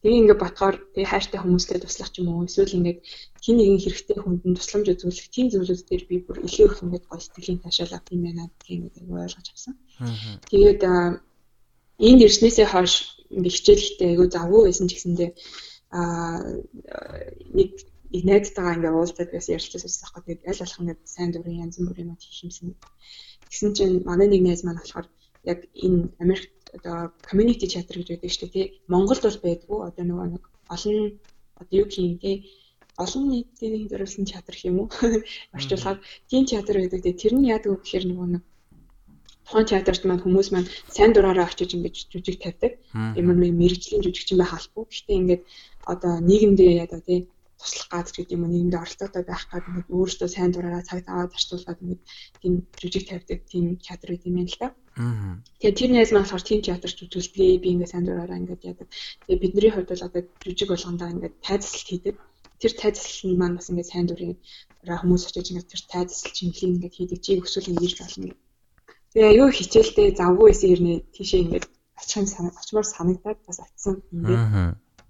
Тэгээ ингээд ботхоор тэгээ хайртай хүмүүстэй туслах ч юм уу эсвэл ингээд хин нэгэн хэрэгтэй хүнд нь тусламж үзүүлэх тийм зүйлүүд дээр би бүр илүү их ингээд гоё сэтгэлийн таашаал авах юм байна гэх юм ойлгож авсан. Тэгээд энд ирснээсээ хойш ингээд хичээлхдээ айгүй завгүй байсан ч гэсэндээ аа нэг нэг найзтайгаа ингээ уулзаад бас ярилцаж байсан байхгүй тэгээд аль болох нэг сайн дурын янз бүрийн юм хийх юмсан. Тэгсэн чинь манай нэг найз маань болохоор яг энэ Америк одоо community chatter гэж байдаг шүү дээ тий. Монголд бол байдгүй одоо нөгөө нэг олон одоо юу гэх юм тий олон нийтийн зориулсан гэх юм уу орчуулахад тийм чатар гэдэг. Тэр нь яадаг вэ гэхээр нөгөө нэг тухайн театрт маань хүмүүс маань сайн дураараа очиж ингэж жүжиг тавьдаг. Ямар нэг мэрэгжлийн жүжигчин байх албагүй. Гэхдээ ингээд одоо нийгэмдээ ядаа тий туслах гад гэдэг юм уу нийгэмдээ оролцоотой байх гад ингээд өөрөөсөө сайн дураараа цаг таваад зарцуулаад ингээд тийм жүжиг тавьдаг тийм театр гэдэг юм л да. Тэгээд тэр найз маань болохоор тийм театрч үзүүлдэг би ингээд сайн дураараа ингээд яадаг. Тэгээд бидний хувьд бол одоо жүжиг болгондоо ингээд тайзалт хийдэг. Тэр тайзалт маань бас ингээд сайн дурын хүмүүс очиж ингээд тэр тайзалт чимхлийг ингээд хийдэг. Чи өсвөл ингэж болно. Тэгээ аюу хичээлдээ завгүй байсан хэрнээ тийшээ ингээд очих санаг очмоор санагдаад бас очисон ингээд.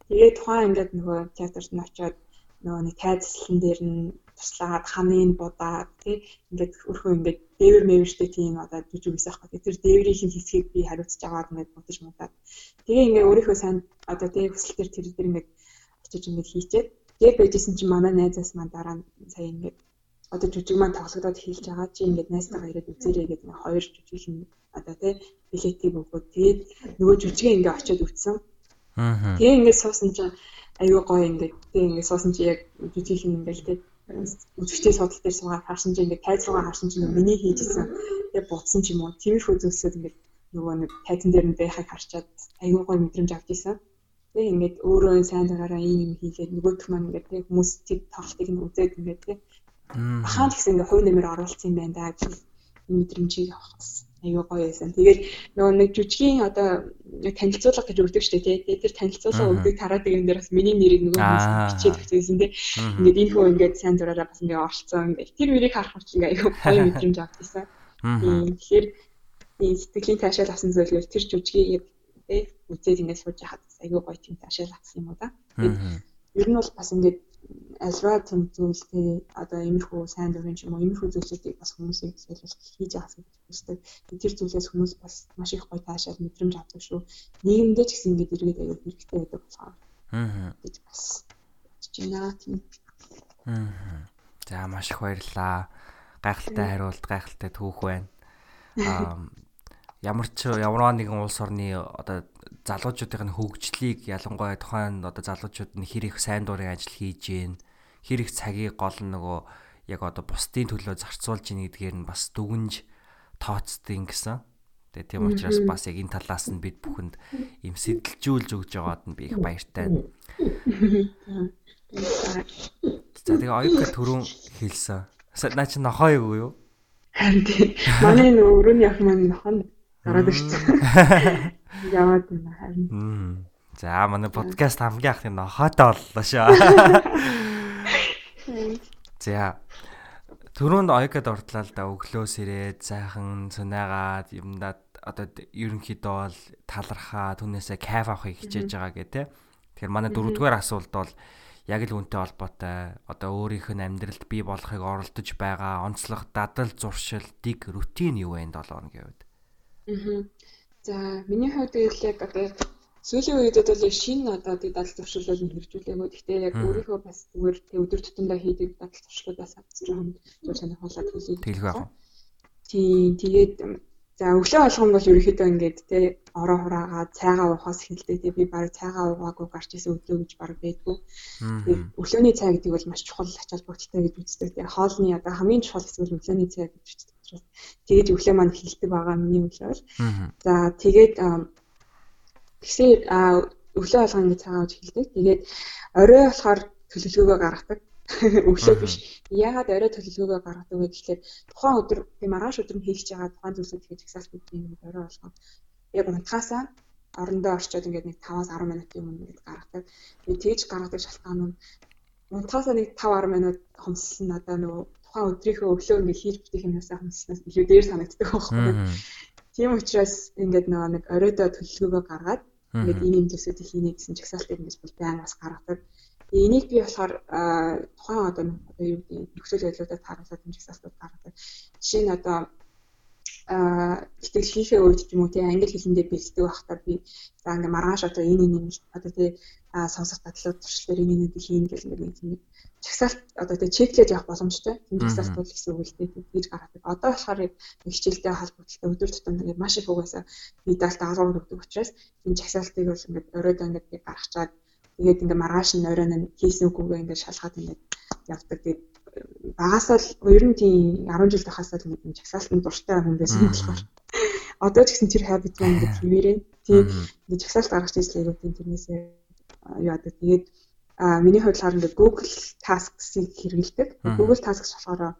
Тэгээд тухайн ингээд нөгөө театрт нь очиод нөгөө нэг тайзлан дээр нь туслаад хамын будаад тий ингээд өрхөө ингээд дээвэр мэвэртэй тийм одоо жүжиг үсэх гэх тэр дээврийн хэсгийг би хариуцж аваад ингээд бодож муудаад тэгээ ингээд өөрийнхөө сайн одоо тий хүсэлтэр тэр дээр ингээд очиж ингээд хийчээд тэгээд байжсэн чинь манай найзаас маань дараа нь сая ингээд одоо жүжиг маань тоглогдоод хийлж байгаа чи ингээд найзтайгаа ирээд үзээрэй гэдэг нэг хоёр жүжиг нь одоо тий билетийг өгөөд тэгээд нөгөө жүжигээ ингээд очиод үтсэн. Аа. Тэгээ ингээд суусан чинь аюу гоё ингээд тэг ингээд суусан чи яг жүжиг юм ингээд тэг үзэгчтэй судал дээр суугаад харсан чи ингээд тайз руугаа харсан чи миний хийжсэн. Тэг буцсан ч юм уу. Тиймэрхүү зүйлсүүд ингээд нөгөө нэг тайзан дээр нь байхыг харчаад аюу гоё мэдрэмж авч ийсэн. Тэг ингээд өөрөө сайн дураараа ийм юм хийгээд нөгөөх маань ингээд тэг хүмүүс тэг тоглолтыг нь үзээд ингээд тэг бахаан гэсэн ингээд хувь нэмэр оруулсан юм байна да гэж мэдрэмжийг авах гэсэн аюу гоё байсан. Тэгээд нөгөө нэг жүжигийн одоо танилцуулга гэж өгдөг шүү дээ тий. Тэр танилцуулга өгдөг тараад юм дээр бас миний нэрийг нөгөө хүмүүс бичээд өгсөн тий. Ингээд энэ хөө ингээд сайн дураараа бас ингээд оролцсон ингээд тэр үрийг харах хүртэл ингээд аюу гоё мэдрэмж авчихсан. Тэгэхээр сэтгэлийн таашаал авсан зүйлээр тэр жүжигийг тий үзээд ингээд сууж яхад аюу гоё тийм таашаал авсан юм уу да. Ер нь бол бас ингээд альва зүйлтэй одоо иймэрхүү сайн дурын ч юм уу иймэрхүү зүйлсүүдийг бас хүмүүсийг солиулах хийж яах гэж хүсдэг. Тэр зүйлээс хүмүүс бас маш их гоё таашаал мэдрэмж авдаг шүү. Нийгэмдээ ч гэсэн ингэж иргэд аяг хэрэгтэй байдаг болохоор. Аа. гэж бас байна тийм. Аа. За маш их баярлаа. Гайхалтай хариулт, гайхалтай түүх байна. Аа ямар ч ямар нэгэн улс орны одоо залуучуудын хөгжлийг ялангуяа тухайн одоо залуучууд нь хэр их сайн дурын ажил хийж гин хэр их цагийг гол нөгөө яг одоо бусдын төлөө зарцуулж гин гэдгээр нь бас дүгнж тооцдیں۔ гэсэн. Тэгээ тийм учраас бас яг энэ талаас нь бид бүхэнд юм сэтэлжүүлж өгж байгаад нь би их баяртай байна. За тэгээ оюука түрүүн хэлсэн. Наа чи нохоо юу юу? Харин тийм. Манай нөгөө өрөөний ах маань нохоо гараад ирчихсэн. Яваад байна харин. За манай подкаст хамгийн анхны нохоотой боллоо шүү. За Төрөнд ойкод ордлаа л да өглөөс ирээд сайхан цунаагаад юмдаа одоо ерөнхийдөө бол талархаа түнээсээ кайф авахыг хичээж байгаа гэх тээ. Тэгэхээр манай дөрөвдүгээр асуулт бол яг л үнтэй холбоотой одоо өөрийнх нь амьдралд бий болохыг оролдож байгаа онцлог дадал зуршил дэг рутин юу вэ 7 хоногийн үед? Аа. За миний хувьд тэгэл яг одоо сүүлийн үедэд бол шинэ одоо тий дадал зуршилууд нь хэрэгжүүлээгүй. Гэхдээ яг өөрийнхөө бас зүгээр тий өдөр тутамдаа хийдэг дадал зуршилуудаас авч жоохон зүйл сонирхолтой хэлээ. Тэглэх байх. Тий тэгээд за өглөө болгон бол ерөөхдөө ингээд тий ороо хураагаа цайгаа уухаас эхэлдэг. Тий би баг цайгаа уугаагүй гарч исэн өглөө гэж баг байдгүй. Тэгээд өглөөний цай гэдэг бол маш чухал ач холбогдолтой гэж үздэг. Тэгээ хоолны одоо хамгийн чухал хэсэг нь өглөөний цай гэж үздэг учраас тэгээд өглөө маань эхэлдэг байгаа миний өглөө. За тэгээд тэгсээ өглөө болгоно гэж цагаан ууж эхэлдэг. Тэгээд орой болохоор төлөвлөгөөгөө гаргадаг. өглөө биш. Яагаад орой төлөвлөгөөгөө гаргадаг вэ гэхээр тухайн өдөр би маргааш өдөр нь хийж байгаа тухайн зүйлсүүд хийж ихсаас бид юм орой болгоно. Яг унтахаасаа орондоо орчоод ингээд нэг 5-аас 10 минутын өмнө ингээд гаргадаг. Тэгээд тэгж гаргадаг шалтгаан нь унтахаасаа нэг 5-10 минут хомссон надаа нөгөө тухайн өдрийнхөө өглөө ингээд хийж бүтэх юмнасаа хөнснөөс илүү дээр санагддаг байхгүй. Тийм учраас ингээд нөгөө нэг оройдоо төлөвлөгөөгөө гаргаад ингээд ийм юм зүйлсүүдийг хийнэ гэсэн чагсаалтыг ингэж бол байнга бас гаргадаг. Энийг би болохоор тухайн одоо одоо юу гэдэг нөхцөл байдлуудад харуулсан чагсаалтууд гаргадаг. Жишээ нь одоо а сэтгэл хийхээ үед ч юм уу тий англи хэлэндээ бэлддэг байхдаа би за ингээ маргааш одоо энэ энэ одоо тий а сонсох дадлууд туршлага энэ нэг хийн гэх нэг тийм чагсаалт одоо тэг чеклээд явах боломжтой. Тийм чагсаалтууд гэсэн үг л дээ гэж гаргадаг. Одоо болохоор хичээлтэй холбоотой өдөр тутам ингээд маш их угаасаа видеолт даалгавар өгдөг учраас энэ чагсаалтыг бол ингээд оройдоо ингээд гаргачаад тэгээд ингээд маргааш нь оройн нь хийсэн үгүйгээ ингээд шалгаад ингээд явдаг. Тэгээд багасаа л ер нь тийм 10 жил тахаас л нэг чагсаалтанд дуртай хүн байсан болохоор одоо ч гэсэн тэр habit маань ингээд хിവэрээ. Тийм ингээд чагсаалт гаргаж ирсэн юм тэрнээсээ яадаг. Тэгээд а миний хувьд болохоор ингээд Google Tasks-ийг хэрэглэдэг. Google Tasks болохоор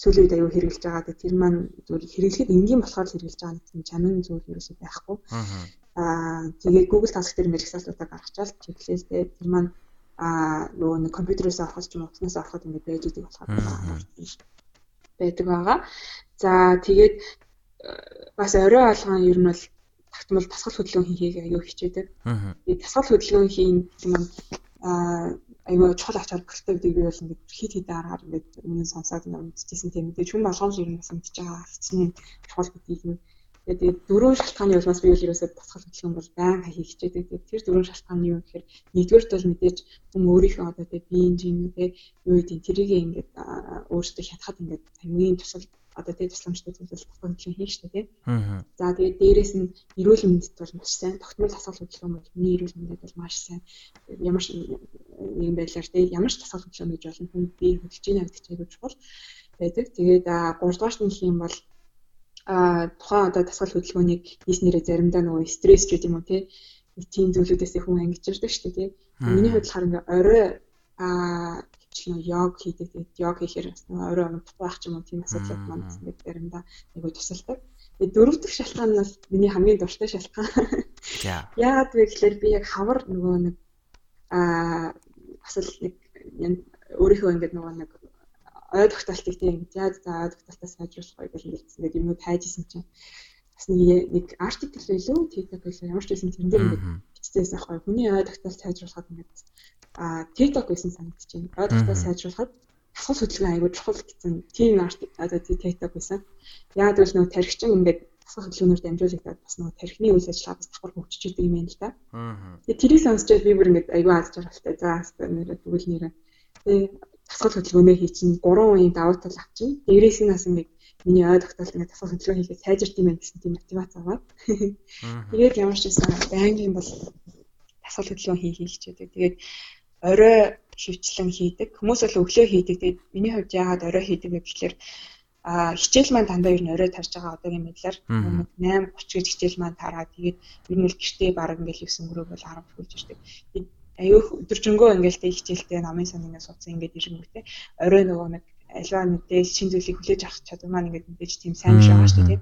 сүүлийн үед аюу хэрэгжилж байгаа. Тэгээд тэр маань зүгээр хэрэглэхэд энгийн болохоор хэрэгжилж байгаа нэг чанарын зүйл ерөөсөй байхгүй. Аа тэгээд Google Tasks дээр хязгаарлалтаа гаргачаал чеклэстэй тэр маань аа нөгөө нэг компьютерээс авахд ч юм уу уснаас авахд ингээд байж идэг болохоор байдаг байгаа. За тэгээд бас орой алгаан ер нь бол тогтмол дасгал хөдөлгөөн хийхийг аюу хичээдэг. Тэгээд дасгал хөдөлгөөн хийн юм аа аюу чухал ач холбогдолтой гэдэг би бол ингээд хит хит аргаар ингээд өмнө сонсоод мэдчихсэн тийм. Тэгээд хүн болгоомж ер нь мэдчихэж байгаа хэцний чухал гэдгийг нь тэгээд дөрөв шалтгааны улмаас би ерөөсөө дасгал хөдөлгөөн бол байн хийх хичээдэг. Тэгээд тэр дөрөв шалтгааны юу гэхээр нэгдүгээрт бол мэдээж хүн өөрийнхөө одоо тэгээд биеийн жин үү юу гэдэг тэрийг ингээд өөртөө хятахад ингээд хамгийн тусал одоо тэгээ тусламжтай зүйлс тохиолдлын хийх шүү дээ. За тэгээ дээрэс нь эрүүл мэндэд бол маш сайн. Тогтмол тасгал хөдөлгөөн бол хүний эрүүл мэндэд бол маш сайн. Ямар нэгэн байдлаар тийм ямар ч тасгал хөдөлгөөн гэж болно. Хүн бие хөдөлж ийн гэдэг чиглэл чухал байдаг. Тэгээд 3 дугаарт нь юм бол а тухайн одоо тасгал хөдөлгөөнийг хийснээрээ заримдаа нөгөө стресс ч гэдэг юм уу тийм зүйлүүдээс хүн ангижирдаг шүү дээ. Миний хувьд болохоор ингээ орой а чинь йог хийдэг. Тэгээд йог хийхээр бас өөрөө амтгах ч юм уу тийм асуудлууд маань ингээд заримдаа айгуу тусалдаг. Тэгээд дөрөв дэх шалтгаан нь бас миний хамгийн дуртай шалтгаан. Яагаад вэ гэхээр би яг хавар нөгөө нэг аа бас л нэг өөрийнхөө ингээд нөгөө нэг ой тогтоолтыг тийм за за ой тогтоолтоо сайжруулах гоё гэж хэлсэн. Тэгээд юмнууд хайжсэн чинь бас нэг нэг артикл байлуу TikTok байлуу ямар ч байсан тэрэн дээр ингээд биччихсэн байхгүй. Хүний ой тогтоолт сайжруулахад ингээд а TikTok гэсэн санагдаж байна. Ойлгохтой сайжруулахад асуус хөдөлгөөн аягүй чухал гэсэн тийм арт одоо TikTok байсан. Яг л нөгөө тархичин ингээд асуус хөдөлгөөнөөр дамжуулагдаад бас нөгөө тархины үйл ажиллагаа бас давхар хөгжиж идэг юм байна л да. Тэгээ тэрийг сонсчод би бүр ингээд аягүй аз жаргалтай. За нэрээ тэгвэл нэрээ. Тэгээ асуус хөдөлгөөнөө хий чинь 3 үеийн давуу тал авчин. Дээрээс нь бас ингээд миний ой тогтоолт ингээд асуус хөдөлгөөн хийхэд сайжирт юм байна гэсэн тийм мотивац аваад. Тэгээд ямар ч байсан байнгын бол асуус хөдөлгөөн хийх хичээдэг. Тэгээд орой хөвчлэн хийдэг. Хүмүүс бол өглөө хийдэг. Тэгээд миний хувьд яагаад орой хийдэг вэ гэхээр а хичээл маань дандаа ер нь орой тарж байгаа одоогийн мэдлэр 8:30 гэж хичээл маань тараа. Тэгээд ер нь л гэртээ баг ингээл 9 өрөө бол 10 хүрч ирдэг. Аюух өдөржингөө ингээл тэг хичээлтэй намын сан ингээд суудсан ингээд ирэнгүүтээ орой нөгөө нэг альва мэдээж шин зүйлийг хүлээж авах чадвар маань ингээд мэдээж тийм сайн биш байгаа шүү дээ.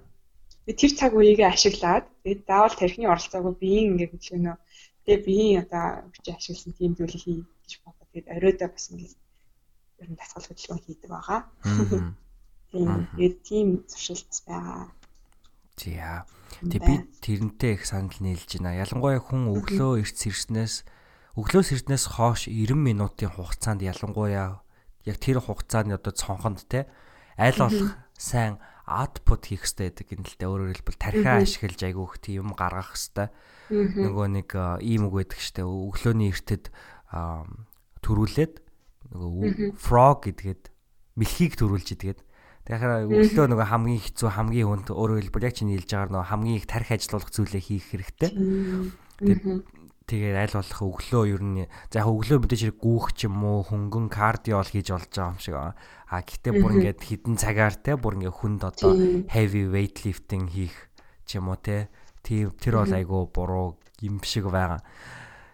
Тэгээд тэр цаг үеийг ашиглаад тэгээд заавал тархины оролцоогүй биеийн ингээд хөдөлгөөнөө Тэгээ биеийн одоо хүчийг ашигласан тийм зүйлийг хий гэж бодоод тэгээд оройдоо бас ингэ ер нь дасгал хөдөлгөөн хийдэг байгаа. Тийм тэгээд тийм зуршилтс байгаа. За. Тэг би тэрнтэй их санал нийлж байна. Ялангуяа хүн өглөө эрт сэрснээс өглөөс эртнээс хойш 90 минутын хугацаанд ялангуяа яг тэр хугацааны одоо цонхонд те аль болох сайн output хийх хэрэгтэй гэдэг юм л дээ. Өөрөөр хэлбэл тархиа ашиглаж айгүйх тийм юм гаргах хэрэгтэй. Нөгөө нэг ийм үг байдаг штэ. Өглөөний эртэд төрүүлээд нөгөө frog гэдгээд мэлхийг төрүүлж идгээд Тэгэхээр өглөө нөгөө хамгийн хэцүү хамгийн хүнд өөрөөр хэлбэл яг чинь хэлж байгаа нөгөө хамгийн их тарих ажиллуулах зүйлээ хийх хэрэгтэй. Тэгээд аль болох өглөө ер нь за яг өглөө мэдээж хэрэг гүүх ч юм уу хөнгөн кардио л хийж болж байгаа юм шиг аа. А гэтээ бүр ингээд хідэн цагаар те бүр ингээд хүнд одоо heavy weightlifting хийх ч юм уу те. Тийм тэр бол айгүй буруу юм шиг байгаа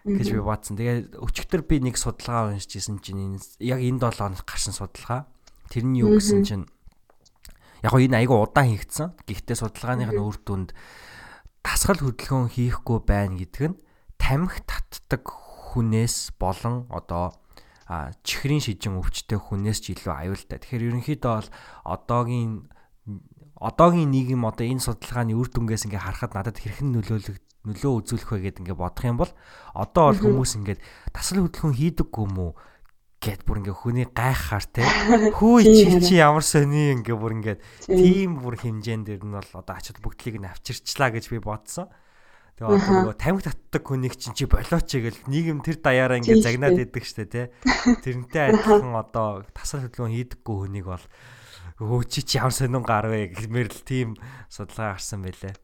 гэж би бодсон. Тэгээ өчигдөр би нэг судалгаа уншижсэн чинь яг энэ 7 хоног гарсан судалгаа. Тэрний юу гэсэн чинь яг энэ айгүй удаан хийгдсэн. Гэхдээ судалгааных нь үр дүнд тасгал хөдөлгөөн хийхгүй байна гэдэг нь тамхи татдаг хүнээс болон одоо чихрийн шижин өвчтэй хүнээс ч илүү аюултай. Тэгэхээр ерөнхийдөө бол одоогийн одоогийн нийгэм одоо энэ судалгааны үр дүнгээс ингээ харахад надад хэрхэн нөлөөлөг нөлөө үзүүлэх вэ гэдээ ингээ бодох юм бол одоо бол хүмүүс ингээд тасал хөдөлгөөн хийдэггүй юм уу гэд бүр ингээ хүний гайхахаар те хүү чи чи ямар сони ингээ бүр ингээ тийм бүр хэмжээнд дэр нь бол одоо ач холбогдлыг нь авчирчлаа гэж би бодсон. Тэгээ одоо нөгөө тамхи татдаг хүнийг чинь чи болооч гэл нийгэм тэр даяараа ингээд загнаад идэг штэ тий. Тэрнтэй адилхан одоо тасал хөдөлгөөн хийдэггүй хүнийг бол өө чи ямар сонин гар вэ гэмээр л тийм судалгаа гарсан байлээ.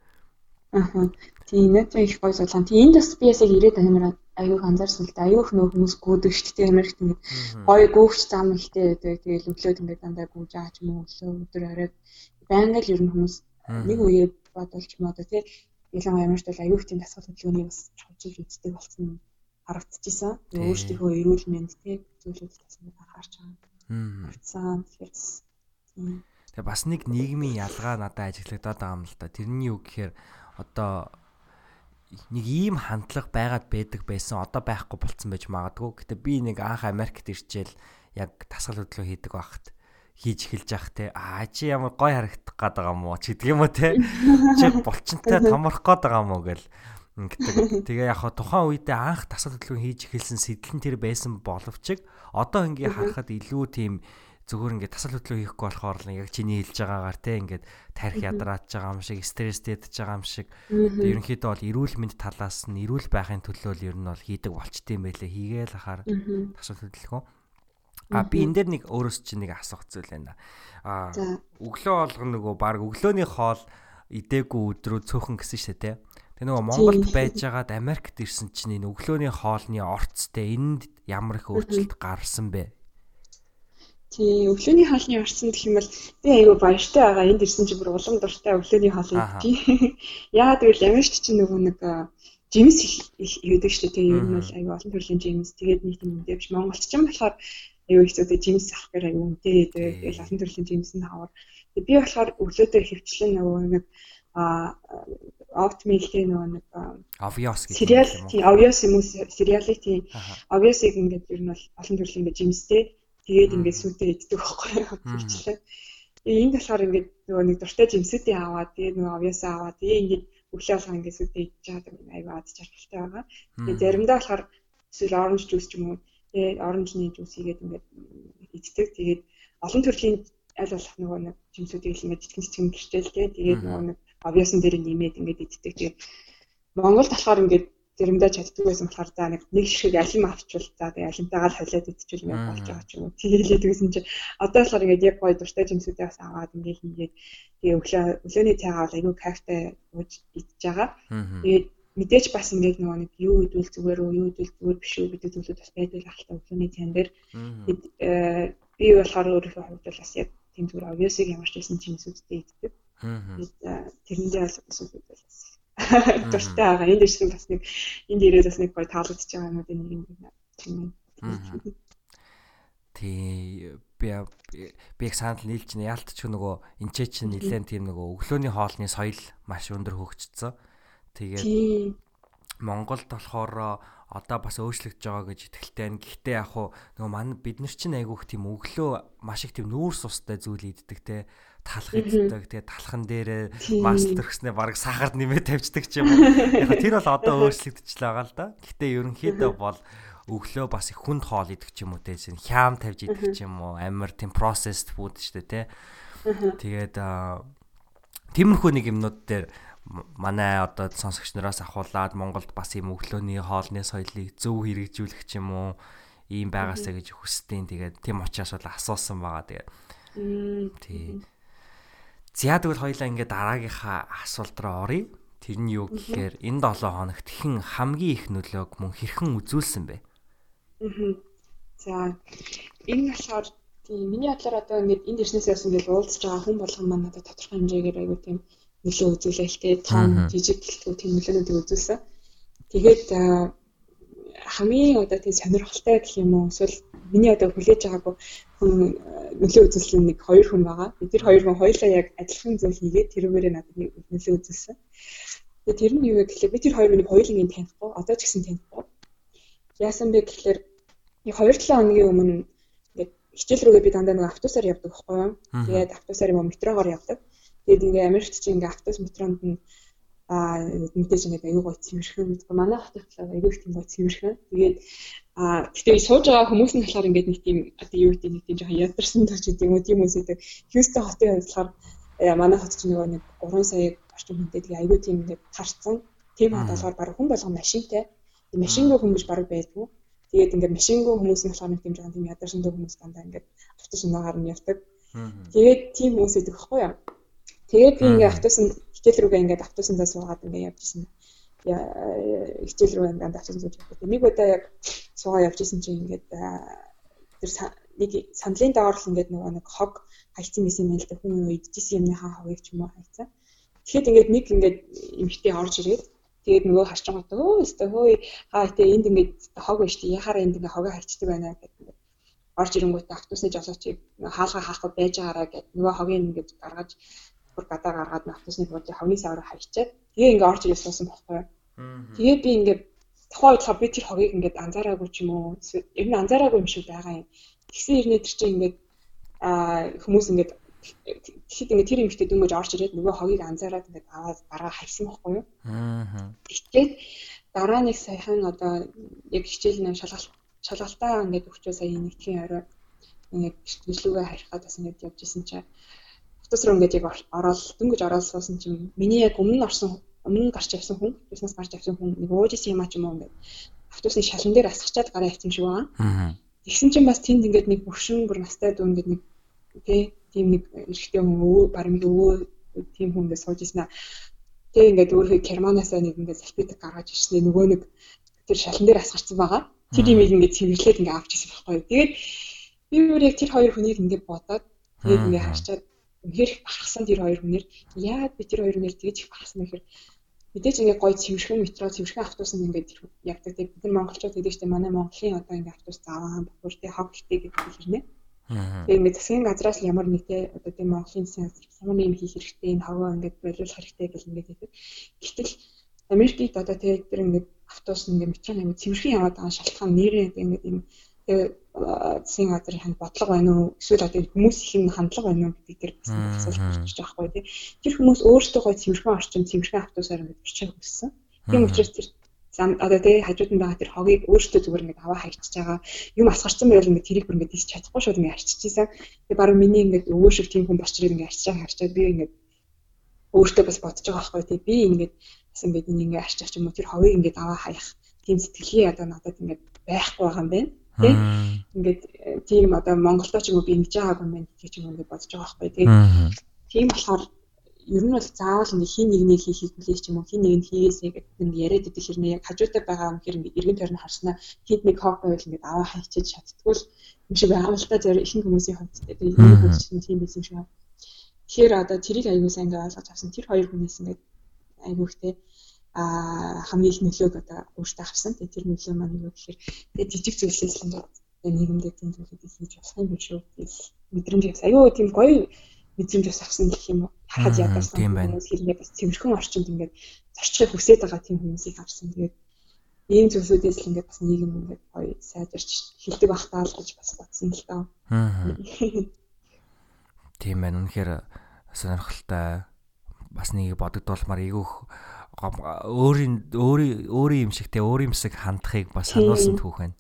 Аа. Тийм нэг их гоё судалгаа. Тийм энд бас би ясаг ирээд амар аюух анзаарсан л да. Аюух нөх хүмүүс гүйдэг шүү дээ. Америкт ингээд гоё гүйвч зам ихтэй байдаг. Тэгээд өглөөд ингээд дандаа гүйж байгаа ч юм өглөө өдөр оройд байнга л ер нь хүмүүс нэг үеэ бодолч одоо тий ялангуяа Америкт бол аюух тийм дасгал хөдөлгөөнийг бас чухалчилж үздэг болсон харагдчихсан. Өөрсдийнхөө эрүүл мэнд тий зүйлүүд бас анхаарч байгаа. Харцсан. Тэгэхээр Тэгээ бас нэг нийгмийн ялгаа надад ажиглагдаад байгаа юм л да. Тэрний юу гэхээр одоо нэг ийм хандлага байгаад байдаг байсан одоо байхгүй болцсон байж магадгүй. Гэтэ би нэг анх Америкт ирчээл яг тасгал хөдлөө хийдэг байхад хийж эхэлж явах те. Аа чи ямар гой харагдах гээд байгаа юм уу? Ч гэдэг юм уу те? Чи булчинтай томрох гээд байгаа юм уу гэл. Ингэдэг. Тэгээ яг тухайн үедээ анх тасгал хөдлөө хийж эхэлсэн сэтлэн тэр байсан боловч одоо ингээ харахад илүү тийм зүгээр ингээд тасал хөдлөө хийхгүй болохоор л яг чиний хэлж байгаагаар те ингээд тарих ядрааж байгаа юм шиг стресстэй ядж байгаа юм шиг. Ерөнхийдөө бол эрүүл мэнд талаас нь эрүүл байхын төлөө л ер нь бол хийдэг болчтой юм байлээ. Хийгээл ахаар тасал хөдлөхөө А би энэ дээр нэг өөрөөс чинь нэг асуух зүйл байна. А өглөө болгоно нөгөө баг өглөөний хоол идээгүй өдрөө цөөхөн гэсэн шүү дээ. Тэгээ нөгөө Монголд байжгаад Америкт ирсэн чинь энэ өглөөний хоолны орцтой энд ямар их өөрчлөлт гарсан бэ? Тий, өглөөний хоолны орсон гэх юм бол би айгүй баяртай байгаа. Энд ирсэн чинь бүр улам дуртай өглөөний хоол идчихий. Яагаад гэвэл Америкт чинь нөгөө нэг жимс их юудаг шүү дээ. Тэгээ ер нь бол айгүй олон төрлийн жимс. Тэгээд нэг юм дэвш Монголч ч юм болохоор айгүй хэцүү дээ жимс авах гэр айгүй үнэтэй. Тэгээд олон төрлийн жимс нь хавар. Тэгээд би болохоор өглөөдөө хөвчлэн нөгөө нэг а оптмилтэй нөгөө нэг obvious гэдэг сериал тийм obvious юм уу? Тийм obvious-ыг ингээд ер нь бол олон төрлийн ингээд жимстэй Тэгээд ингээд сүдээ иддэг байхгүй юу. Тэгээ энд болохоор ингээд нөгөө нэг дуртай жимсүүдээ аваад тэгээ нөгөө авьяасаа аваад тэгээ ингээд өглөө алга ингээд идэж чаад аюу ад жаргалтай байгаа. Тэгээ заримдаа болохоор эсвэл оранж жуус ч юм уу тэгээ оранжны жуус игээд ингээд иддэг. Тэгээд олон төрлийн аль болох нөгөө нэг жимсүүдийг л ингээд жижиг жижиг гэрчээл тэгээ нөгөө нэг авьяасан дээр нэмээд ингээд иддэг. Тэгээд Монголд болохоор ингээд заримдаа чаддаг байсан болохоор за нэг нэг шиг алим авчвал за тэгээ алимтайгаа л холиод идчихвэл ингээд болж байгаа ч юм уу. Тэгэлээд гэсэн чинь одоо болохоор ингээд яг гоё дуртай жимсүүдээ бас аваад ингээд хийгээд тэгээ өглөө өглөөний цайгаа бол айгүй кайфтай ууж идж байгаа. Тэгээд мэдээж бас ингээд нөгөө нэг юу идвэл зүгээр үү, юу идвэл зүгээр биш үү гэдэг зүйлүүд бас байдаг ахalta өглөөний цайн дээр. Тэгээд э, би болохоор өөрийнхөө хувьд бол бас яг тийм зүгээр obvious-ыг ямар ч байсан жимсүүдтэй иддэг. Тэгээд э, тэрэндээ бас бол бас дуртай байгаа. Энд ирсэн бас нэг энд ирээд бас нэг гоё таалагдж байгаа юм уу нэг юм тийм. Тий би би их санал нийлж байна. Яалтч нөгөө энчээ чинь нэлээд тийм нөгөө өглөөний хоолны соёл маш өндөр хөгжсөн. Тэгээд Монголд болохоор одоо бас өөрчлөгдөж байгаа гэж итгэлтэй байна. Гэхдээ яг хуу нөгөө манай бид нар чинь айгүйх тийм өглөө маш их тийм нүүрс устай зүйл иддэг те талах иддэг. Тэгээ талхан дээр мастер төрснээ баг сахард нэмээ тавьчихдаг ч юм уу. Яг тэр бол одоо өөрчлөгдөж байгаа л да. Гэхдээ ерөнхийдөө бол өглөө бас их хүнд хоол идэх ч юм уу те хям тавьж идэх ч юм уу амар тийм processed food шүү дээ те. Тэгээд тиймэрхүү нэг юмнууд дээр манай одоо сонсогч нараас ахуулаад Монголд бас ийм өглөөний хоолны соёлыг зөв хэрэгжүүлэх ч юм уу ийм байгаасаа гэж хүсдэг. Тэгээд тийм учраас бол асуусан байгаа. Тэгээд тий За тэгвэл хоёлаа ингээд дараагийнхаа асуулт руу оръё. Тэр нь юу гэхээр энэ 7 хоногт хэн хамгийн их нөлөөг мөн хэрхэн үзүүлсэн бэ? Аа. За энэ болохоор тийм миний бодлоор одоо ингээд энд ирснээс яасан ингээд уулзж байгаа хүн болгон маань одоо тодорхой хэмжээгээр айгүй тийм нөлөө дээ. Том жижиг гэлтгүй тийм нөлөөнүүдийг үзүүлсэн. Тэгээд хамгийн одоо тийм сонирхолтой гэх юм уу эсвэл миний одоо хүлээж байгаагүй хүн нөлөө үзүүлсэн нэг хоёр хүн байгаа. Бид тэр хоёр хүн хоёулаа яг адилхан зүйл хийгээд тэрүүгээрээ надад нөлөө үзүүлсэн. Тэгээ тэр нь юу вэ гэхэлээ би тэр хоёр хүнийг хоёулангийн танихгүй одоо ч гэсэн танихгүй. Яасан бэ гэхэлэр нэг 2-7 хоногийн өмнө ингээд хичээл рүүгээ би дандаа нэг автобусаар явдаг байхгүй юу. Тэгээд автобусаар юм метрогоор явдаг. Тэгээд ингээ Америкт чинь ингээ автобус метронд нь а мэдээж ингээд аюу гой цэвэрхэн мэдгүй манай хотод болохоор аюу их тийм гой цэвэрхэн. Тэгээд а гэтээ сууж байгаа хүмүүс нь болохоор ингээд нэг тийм одоо юу гэдэг нэг тийм жоохон ядарсан төгч гэдэг юм уу тийм үс гэдэг. Хьюстон хотын хувьд болохоор манай хот чинь нэг 3 сая орчим хүнтэй тэгээ аюу тийм ингээд харцсан. Тийм хот болохоор баг хүн болгон машинтай. Тийм машингүй хүмүүс баг байдгүй. Тэгээд ингээд машингүй хүмүүс нь болохоор нэг тийм жоо тийм ядарсантай хүмүүс дандаа ингээд автобус унаагаар нь явдаг. Тэгээд тийм идэх байхгүй юу? Тэгээд би ингээд автобус нь хичээл рүүгээ ингээд автобусандаа суугаад ингээд явж исэн. Хичээл рүү ингээд автобус сууж явдаг. Нэг удаа яг суугаа явж исэн чинь ингээд тэр нэг сандлын доор л ингээд нөгөө нэг хог хайцсан юм л да хүн идчихсэн юмныхаа хогийг ч юм уу хайцсан. Тэгэхэд ингээд нэг ингээд эмхтэй орж ирээд тэгээд нөгөө харчин гот өө өстө хөөе хаа тэ энд ингээд хог байж тий яхаараа энд ингээд хогийг хайчдаг байна гэдэг орж ирэнгүүтээ автобусны жолоочийг хаалга хаахгүй байж байгаараа гэд нөгөө хогийг ингээд гаргаж бүр гадаа гаргаад автобусны буудыг хогийн савраа хайчаад тэгээ ингээд орж ирээс суусан байхгүй. Тэгээд би ингээд тухайн үед би тэр хогийг ингээд анзаараагүй ч юм уу ер нь анзаараагүй юм шиг байгаа юм. Тэгсэн хэрнээ тэр чинь ингээд аа хүмүүс ингээд тэгэхэд ингээд тэр эмэгтэй дүнмэж орж ирээд нөгөө хогийг анзаараад ингээд аваад гараа хайсан байхгүй юу? Аа. Тэгээд дараа нэг саяхан одоо яг хичээл нэм шалгалт шалгалтаа ингээд өгчөө сая нэгтгэхийн орой ингээд бичлүүгээ харихад бас ингээд явж исэн чинь автобус руу ингээд яг ороод дөнгөж ороод суусан чинь миний яг өмнө орсон өмнө гарч явсан хүн бизнес гарч явсан хүн нэг ууж исэн юм а ч юм уу ингээд автобусны шалан дээр асгачаад гараа явсан шиг байгаа. Аа. Тэгсэн чинь бас тэнд ингээд нэг бүршин бүр настай дүү ингээд нэг тий тийм нэг эрэгтэй хүн өвөө баримт өвөө тийм хүн ингээд сууж ирсэн аа. Тэг ингээд өөрөө керманаасаа нэг ингээд салфетик гаргаж ирсэн нөгөө нэг тэр шалан дээр асгарсан байгаа. Тэр юм ингээд цэвэрлээд ингээд авч ирсэн байхгүй. Тэгээд би өөр яг тэр хоёр хүнийг ингээд бодоод тэгээд ингээд харчаад үнэхээр бахархсан тэр хоёр хүнээр яагаад би тэр хоёр хүнээр тэгж их бахархсан гэхээр мэдээж ингээд гоё цэвэрхэн метро цэвэрхэн автобусанд ингээд явдаг. Тэгээд бид нар монголчууд гэдэг чинь манай Монголын одоо ингээд автобус тий хог ихтэй гэдэг хэрнээ. Тэгээд ингээд засгийн газраас ямар нэг те одоо тийм Монголын засгийн газар ямар нэг юм хийх хэрэгтэй энэ хаваа ингээд болиулах хэрэгтэй гэл ингээд хэлдэг. Гэтэл Америкт одоо те тэр ингээд автобус ингээд метро ингээд цэвэрхэн яваад байгаа шалтгаан нэрээ ингээд юм тэгээ засгийн газрын бодлого байна уу эсвэл одоо хүмүүс их юм хандлага байна уу гэдэг дээр бас асуулт гарч байгаа байхгүй тий. Тэр хүмүүс өөрсдөө гой цэвэрхэн орчин цэвэрхэн автобусаар ингээд бичиж хүссэн. Тийм учраас тэр зам одоо тэгээ хажууд нь байгаа тэр хогийг өөртөө зүгээр ингээд аваа хайчиж байгаа юм асгарсан байвал ингээд тэрийг бүр ингээд тийс чадахгүй шууд ингээд арчижсэн. Тэгээ баруун миний ингээд өвөө шиг тийм хүн босч ирээд ингээд арчиж байгаа харчаад би ингээд өөртөө бас бодож байгаа байхгүй тий би ингээд бас ингээд энэ ингээд арчих юм уу тэр хогийг ингээд аваа хаях тийм сэтгэлгээ одоо надад ингээд байхгүй байгаа юм байна. Тэг ингээд тийм одоо Монголдо ч юм уу би ингэж байгаагүй юм байна гэж юм ингээд бодож байгаа байхгүй тий. Тийм болохоор ер нь бол заавал нэг хин нэгнийг хийхийг хүлээж ч юм уу? Хин нэг нь хийгээсэй гэдэг нэг яриад идэх хэрнээ? Яг хажуутай байгаа юм хэр ингээд эргэн тойрны харснаа хид нэг хог байвал ингээд аваа хайчиж чаддгүй л юм шиг байгаа л та зөв ихэнх хүмүүсийн хувьд энэ хүмүүс чинь тийм байсан шиг байна. Тэгэхээр одоо тэрийг аягүй сайн ингээд ойлгож авсан. Тэр хоёр хүнээс ингээд айгүйхтэй хамгийн их нөлөөг одоо өөртөө авсан. Тэгээд тэр нөлөө маань юу гэхээр тэгээд жижиг зүйлсээс нийгэмдээ тийм зүйлүүдийг хийж болох юм биш үү? Мэдрэмж аягүй тийм гоё мэдрэмж бас авсан гэх юм уу? Харахад ядарсан хүмүүс хэрнээ бас цэвэрхэн орчинд ингээд зорчихыг хүсээд байгаа тийм хүмүүсийг авсан. Тэгээд ийм зүйлсүүдээс л ингээд бас нийгэм ингээд гоё сайжирч хилдэг бах таа л гэж бас бодсон л доо. Аа. Тийм байна. Үнэхээр сонирхолтой бас нэг бодогдуулмаар ийгөх өөрийн өөрийн өөрийн юм шигтэй өөрийн юмсыг хандахыг бас сануулсан түүх байна.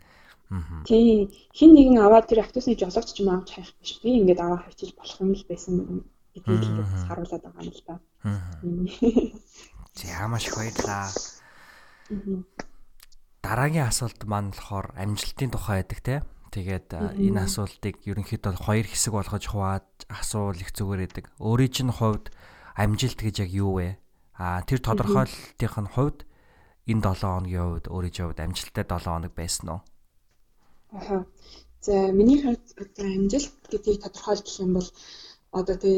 Тийм. Хин нэгэн аваад тэр автобусны жолоогч ч юм авч хайх биш. Би ингээд аваа хайчиж болох юм л байсан гэдгийг л бас харуулад байгаа юм л да. За маш их баярлаа. Дараагийн асуулт маань болохоор амжилтын тухай байдаг те. Тэгээд энэ асуултыг ерөнхийдөө хоёр хэсэг болгож хуваад асуул их зүгээр байдаг. Өөрийн чинь хувьд амжилт гэж яг юу вэ? А тэр тодорхойлолтын хувьд энэ 7 хоногийн хувьд өөрийн хувьд амжилттай 7 хоног байсан уу? Аа. За миний хувьд одоо амжилт гэдгийг тодорхойлох юм бол одоо тий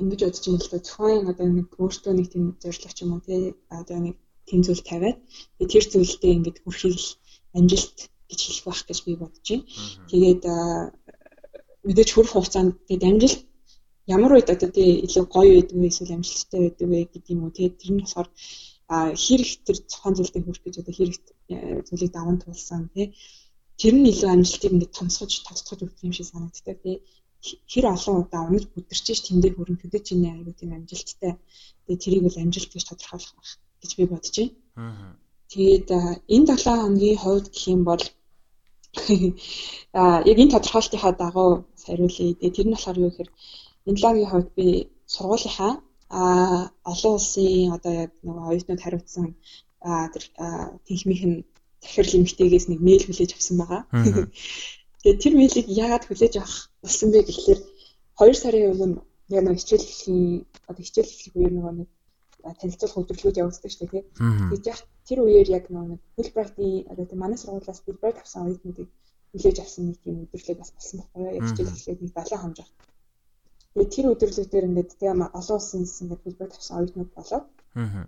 ингэж бодож юм л да зөвхөн одоо нэг өөртөө нэг тийм зорилго ч юм уу тий одоо нэг тийм зүйл тавиад тэр зүйлдээ ингэж хүрэхийг амжилт гэж хэлэх байх гэж би бодож байна. Тэгээд мэдээж хүрэх хугацаанд тэгээд амжилт ямар үед одоо тий илүү гоё байдаг вэ эсвэл амжилттай байдаг вэ гэдэг юм уу? Тий тэр нь болохоор хэрэг тэр цохон зүйлдээ хүрэх гэж одоо хэрэг зүйлийг даван туулсан тий тэр нь илүү амжилтыг ингээд томсгож тоцгож өгөх юм шиг санагддаг тий хэр олон удаа унаж бүдэрчээж тэндээ хүрэн төдөө чиний аягүй тийм амжилттай. Тэгээ тэрийг бол амжилт гэж тодорхойлох байх гэж би бодож байна. Тэгээд энэ 7 хоногийн хувьд гэх юм бол а яг энэ тодорхойлтынхаа дагуу хариулъя. Тэгээ тэр нь болохоор юу гэхээр энэ лагийн хувьд би сургуулийнхаа а олон улсын одоо яг нөгөө оюутнууд хариуцсан тэр тэнхмийнх нь захирал эмгтэйгээс нэг мэйл хүлээж авсан байгаа. Тэгээд тэр мэйлийг яагаад хүлээж авах болсон бэ гэхэлэр 2 сарын өмнө яг нэг хичээл эхлэхийн одоо хичээл эхлэх үеэр нөгөө нэг танилцуулах өдрөлгүүд явуулдаг шүү дээ тийм. Тэгж яах тэр үеэр яг нэг Fulbright-ийн одоо тийм манай сургуулиас Fulbright авсан оюутнуудыг хүлээж авсан нэг тийм өдрөлөө бас болсон байхгүй? Яг хичээл эхлээд нэг 7 хоног жаа. Тэгээд тэр өдрөлүүдээр ингээд тийм олон улсын ингээд Fulbright авсан оюутнууд болоод аа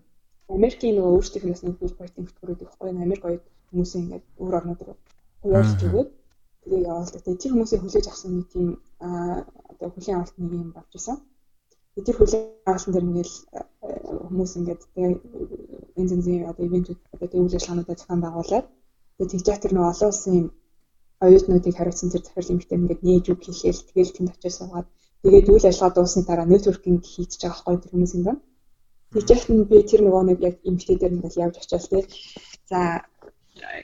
Америкийн нөгөө өөрсдийнх нь нэг Fulbright-ийн хөтөлбөрүүд их гоё Америк оюут хүмүүсийн ингээд өөр орнууд руу хуваалцж өгөөд тэгээ явуулдаг. Тэгээд тэр хүмүүсийг хүлээж авсан нэг тийм одоо хүлийн авалт нэг юм болж исэн тэр хүлээн авалтан дээр ингээл э, хүмүүс ингээд тэгээ энэ зэнзийн одоо ивэнтүүд одоо тэгээ үйл ажиллагаануудаа зохион байгуулад тэгээ тэгж тэр нэг олон улсын оюутнуудыг хариуцсан тэр захирал эмэгтэй ингээд нээж үг хийхэл тэгээл тэнд очиж суугаад тэгээд үйл ажиллагаа дуусны дараа нэтворкинг хийчихэж байгаа байхгүй тэр хүмүүс юм байна. Тэгж яхад нь би тэр нөгөө нэг яг эмэгтэй дээр ингээд явж очиад тэгээ за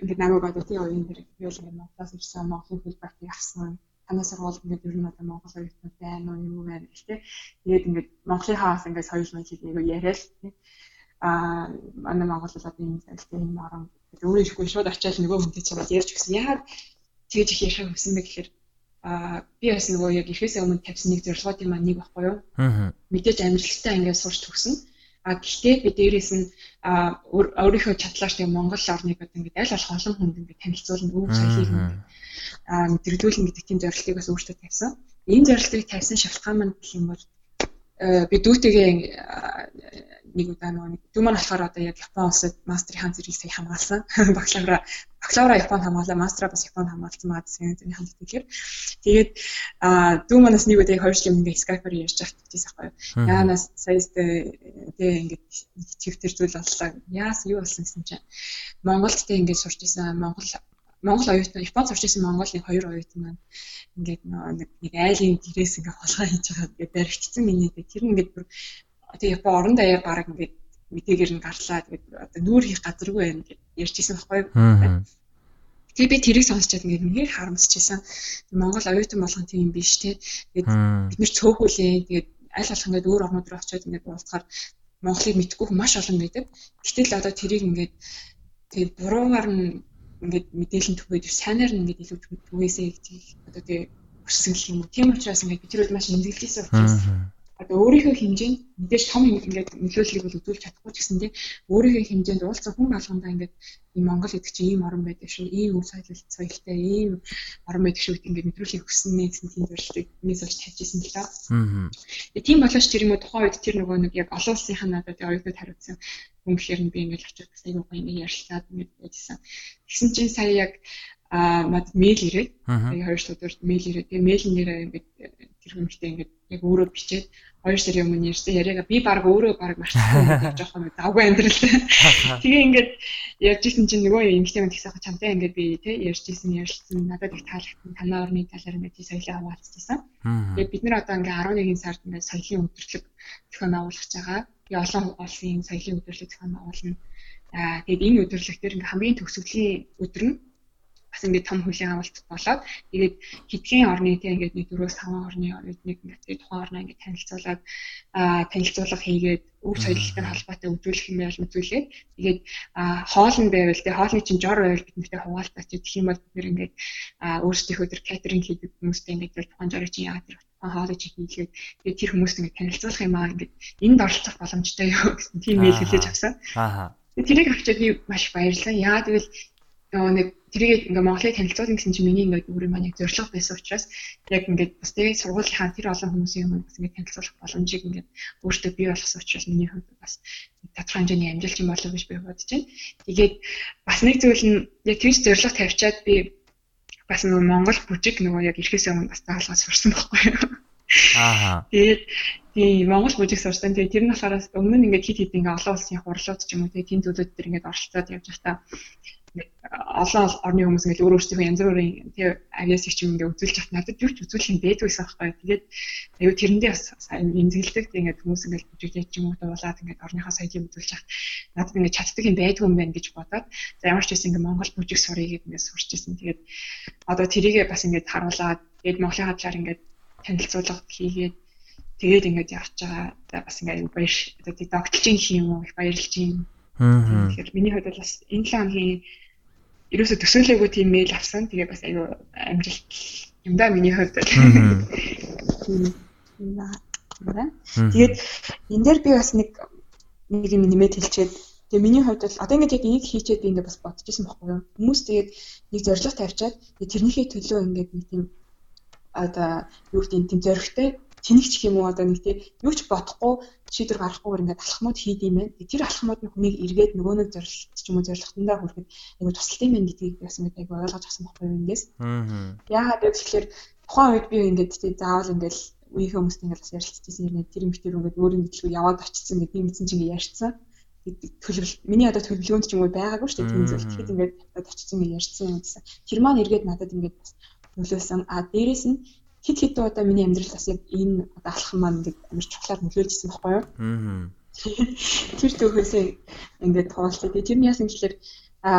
ингээд намайг одоо тийм оюун дээр юу л юм Монголоос ирсэн Монголын хэлбэрт авсан танаас сургууль ингээд ер нь одоо Монгол оюутнууд байна уу юу байна гэх тээ. Тэгээд ингээд Монголын хаас ингээд соёл мэдлэг нэг яриад тээ. Аа манай Монгол бол одоо энэ салтай юм орон өөрөө ихгүй шууд очиад нөгөө хүнтэй чамд ярьж өгсөн. Яагаад тэгж их ярих хүсэн бэ гэхээр аа би бас нөгөө яг ихээсээ өмнө тавьсан нэг зорилгоодын маань нэг баггүй юу. Аа. Мэдээж амжилттай ингээд сурч төгсөн. А гэхдээ би дээрээс нь өөрийнхөө чадлаач тийм Монгол орныг одоо ингээд аль болох олон хүнд ингээд танилцуулна, өв соёлыг ингээд мэдрэгдүүлнэ гэдэг тийм зорилтыг бас өөртөө тавьсан. Энэ зорилтыг тавьсан шалтгаан маань гэх юм бол э, би дүүтэйгээ нэг удаа нэг дүү маань болохоор одоо яг Япон улсад мастрын зэргийг сая хамгаалсан. Бакалавра бакалавра Япон хамгаалаа, мастера бас Япон хамгаалсан маа гэсэн зэний хамт тэгэхээр тэгээд дүү манаас нэг удаа хоёр жил ингээ скайпаар ярьж авч тийсэн байхгүй юу. Яанаас саястай тэгээ ингээд чивтэр зүйл боллоо. Яас юу болсон гэсэн чинь Монголд тэ ингээд сурч исэн Монгол Монгол оюутан Японд сурч ирсэн Монгол нэг хоёр оюутан маань ингээд нэг нэг айлын гэрээс ингээд холгоо хийж байгаа ингээд баригдсан миний тэр нь ингээд бүр тэгээ Япон орон даяар баг ингээд мэдээгээр нь гарлаа тэгээд одоо нүүр хийх газаргүй байна гэж ярьжсэн байхгүй юу. Тэгээ би тэрийг сонсчод ингээд үнээр харамсчихсан. Монгол оюутан болгон тийм биш те. Тэгээд бид нэр цөөхүүлээ. Тэгээд аль болох ингээд өөр орнууд руу очиод ингээд уулзахаар Монголыг мэдгүй маш олон байдаг. Гэтэл одоо тэрийг ингээд тэгээд буруугаар нь ингээд мэдээлэл түгээд сайнаар нь ингээд илүү түгээсэй гэж одоо тэгээ хүссэн юм. Тийм учраас ингээд бид тэр маш имзэглэжсэн учраас одоо өөрийнхөө хэмжээнд мэдээж том ингээд нөлөөллийг бол үзүүлж чадахгүй ч гэсэн тийм өөрийнхөө хэмжээнд уулзсан хүн болгондоо ингээд ийм Монгол гэдэг чинь ийм орн байдаг шүү, ийм үе соёлт соёлтой, ийм орн байдаг шүү гэдэг ингээд мэдрүүлэх өгсөн нэ гэсэн тийм зорилтыг миний зорж тавьж исэн л даа. Аа. Тийм болооч тэр юм уу тухайн үед тэр нөгөө нэг яг олон улсынхаа надад оюутнууд хариуцсан Үнэхээр нь би ингээд бас аюу гоо ингээд ярилцаад ингээд байжсан. Тэгсэн чинь сая яг аа мад мэйл ирээд тэгээ хоёр өдөрт мэйл ирээд тэгээ мэйлэн нэрээ ингээд тэр хүмүүстээ ингээд яг өөрөө бичээд хоёр сарын өмнө ярьсан яриага би баг өөрөө баг марцсан жоохон давгүй амьдрал. Тэгээ ингээд ярьжсэн чинь нөгөө эмэгтэй мань тэгсэн чамтай ингээд би тий ярьжсэн ярилцсан надад их таалагдсан танаа орны талаар ингээд соёлоо хаваалцсан. Тэгээ бид нар одоо ингээд 11 сард ингээд соёлын өдрлөг зохион байгуулах байгаа. Тэгээ олон улсын соёлын өдрлөг зохион байгуулна. Аа тэгээд энэ өдрлөг дээр ингээд хамгийн төгсгөлийн өдөр нь бас ингээд том хөлийн авалт болоод тэгээд хэдхэн орны тийм ингээд нэг 4-5 орны нэг ингээд тухайн орноо ингээд танилцуулаад аа танилцуулга хийгээд өв соёлтой холбоотой үзүүлэх юм ял үзүүлээд тэгээд хоол нь байвал тэгээд хоолны чинь жор байвал бид нартэй хуваалцаач гэх юм бол бид нэр ингээд өөрсдийнхөө тэр катеринг хийдэг хүмүүстэй ингээд тухайн жорыг чинь яагаад тэр хоолой чи хийлгээд тэгээд тэр хүмүүст ингээд танилцуулах юм аа ингээд энд оролцох боломжтой юу гэсэн тийм мэйл хэлж авсан. Аа. Тэрийг авчиад би маш баярлалаа. Яа тэгвэл нөгөө нэг тэрийг ингээ Монголыг танилцуулна гэсэн чинь миний ингээ өөрөө маань зорилго байсан учраас яг ингээ бас тэгээ сургуулийнхаа тэр олон хүмүүсийн юм бас ингээ танилцуулах боломжийг ингээ өөртөө бий болгосон учраас миний хувьд бас тодорхой хэмжээний амжилт юм болов гэж би бодож байна. Тэгээд бас нэг зүйл нь яг тийч зорилго тавьчаад би бас нөгөө Монгол бүжиг нөгөө яг ирэхээс өмнө бас таалгаж сурсан байхгүй юу. Аа. Тэгээд тийм Монгол бүжиг сурсан. Тэгээд тэр нь болохоор өмнө нь ингээд хит хит ингээ олон улсын хурлууд ч юм уу тэгээд тийм зүйлүүд төр ингээд оролцоод явж байхдаа олон орны хүмүүс ингээл өөр өөрсдийнхөө янз бүрийн тий авиасыг чим ингээ үзүүлж хат надад юу ч үзүүлэх юм байдгүйсэн байхгүй. Тэгээд аюу тэрэндээ бас имзэглдэг тий ингээд хүмүүс ингээл бүжиглэж ч юм уу дуулаад ингээд орныхоо соёлыг үзүүлж хат надад ингээ чаддаг юм байдгүй юм байна гэж бодоод за ямар ч байсан ингээ Монгол бүжиг сурыг ингээд сурч ирсэн. Тэгээд одоо тэрийгээ бас ингээд харуулад тэгээд Монголын хадлаар ингээд танилцуулга хийгээд Тэгээд ингээд явж байгаа бас ингээд баяр одоо тий догтлж юм уу их баярлж юм. Аа. Тэгэхээр миний хувьд бол бас энэ 7 хоногийн ерөөсө төсөөлөөгүй тийм мэйл авсан. Тэгээд бас аюу амжилт юм да миний хувьд. Тэгээд энэ дээр би бас нэг нэг юм нэмээд хэлчихэд тэгээ миний хувьд бол одоо ингээд яг энийг хийчихэд би ингээд бас бодож исэн байхгүй юу. Хүмүүс тэгээд нэг зорилго тавьчаад тэрнийхээ төлөө ингээд нэг тийм одоо юу гэдэг тийм зоригтой тэнэгч юм уу одоо нэг тийм юу ч бодохгүй шийдвэр гаргахгүйгээр ингээд алхмууд хийд юм байна. Тэр алхмууд нь хүнийг эргээд нөгөө нэг зорилт ч юм уу зорилготондоо хүрэхэд айгу тусалт юм гэдгийг бас ингээд айгу ойлгож авсан байхгүй юу эндээс. Аа. Яагаад гэвэл тэгэхээр тухайн үед би ингээд тийм заавал ингээд үеийнхээ хүмүүст ингээд бас ярилцчихсан юм. Тэр эмэгтэй ингээд өөрийн мэдлгүй яваад очсон гэдэг юм чинь ингээд ярьсан. Төлөвлөл миний одоо төлөвлөгөөнд ч юм уу байгаагүй шүү дээ. Тийм зүйл. Тэгэхэд ингээд очсон ингээд ярьсан юм гэсэн. Тэр маань эргээд надад ингээд бас нөлөөсөн. А дээрэс нь хит хит одоо миний амьдрал бас яг энэ одоо алхам маань ингээд амар чухлаар нөлөөлжсэн байхгүй юу? Аа. Тэр төгөөсөө ингээд туулсан. Тэгээ тэр нь яасан гэхээр а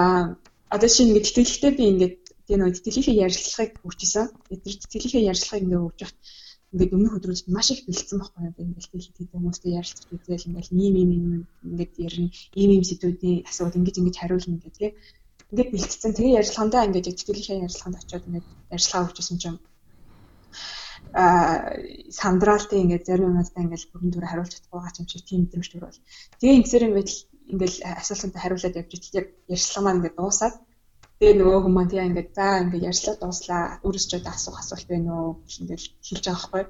одоо шинэ ингээд тэтгэлэгтэй би ингээд тэгээ нөгөө тэтгэлийнхээ ярилцлагыг хүрчээсэн. Тэр тэтгэлийнхээ ярилцлагыг ингээд явах ингээд өмнөх өдрүүдэд маш их бэлдсэн байхгүй юу? Ингээд хит хит хүмүүстэй ярилцж үзээл ингээд ийм ийм ийм ингээд ярина. Ийм ийм сэдвүүдийн асуулт ингээд ингээд хариулна гэдэг тийм ингээд бэлтцсэн. Тэгээ ярилцлагандаа ингээд тэтгэлийнхээ ярилцлаганд очиод ингээд ярилцлага өгчсэн чинь а сандрaalтай ингээд зарим юмудаа ингээд бүрэн дүр хариулж чадахгүй байгаа юм шиг тийм мэдрэмж төрөл. Тэгээ ингэсээр ингээд ингээд асуултанд хариулаад явж итэл яг ярьслага маань ингээд дуусаад тэгээ нөгөө хүмүүс тэгээ ингээд за ингээд ярьслаа дууслаа ч одоо асуух асуулт байна уу гэж ингээд хэлж байгаа байхгүй.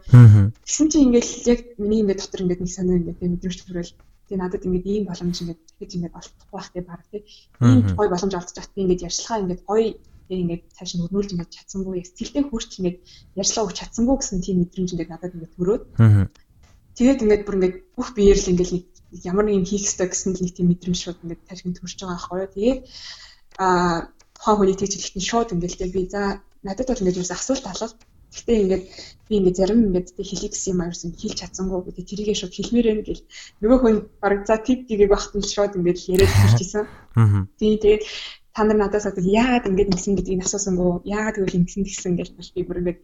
Тэгсэн чинь ингээд яг миний ингээд дотор ингээд нэг санаа ингээд мэдрэмж төрөл. Тэгээ надад ингээд ийм боломж ингээд дахиж ингээд олдохгүй байх тийм баг тийм. Ийм гоё боломж олдож чад би ингээд ярьслага ингээд гоё тэг ингээд цааш нь өрнүүлж ингээд чадсангүй яг сэтгэлдээ хүрч ингээд ярьслаа өгч чадсангүй гэсэн тийм мэдрэмж ингээд надад ингээд төрөөд. Тэгээд ингээд бүр ингээд бүх биеэр л ингээд ямар нэг юм хийх ёстой гэсэн нэг тийм мэдрэмж шууд ингээд цааш нь төрж байгаа аахгүй юу. Тэгээд аа тухайн хүний тэгж хэлэхэд нь шууд ингээд тэг би за надад бол ингээд юус асуулт алга. Гэхдээ ингээд би ингээд зарим ингээд хэлий гэсэн юм аарсан хэлж чадсангүй гэдэг тэрийгээ шууд хэлмээр байна гэл нөгөө хүн баг за тип тгийг багтан шууд ингээд яриад хэлчихсэн. Тийм тэгээд та нар надаас одоо яагаад ингэж ингэсэн гэдгийг асуусангүй яагаад тэгвэл ингэсэн гэсэн гэж би бүр ингэж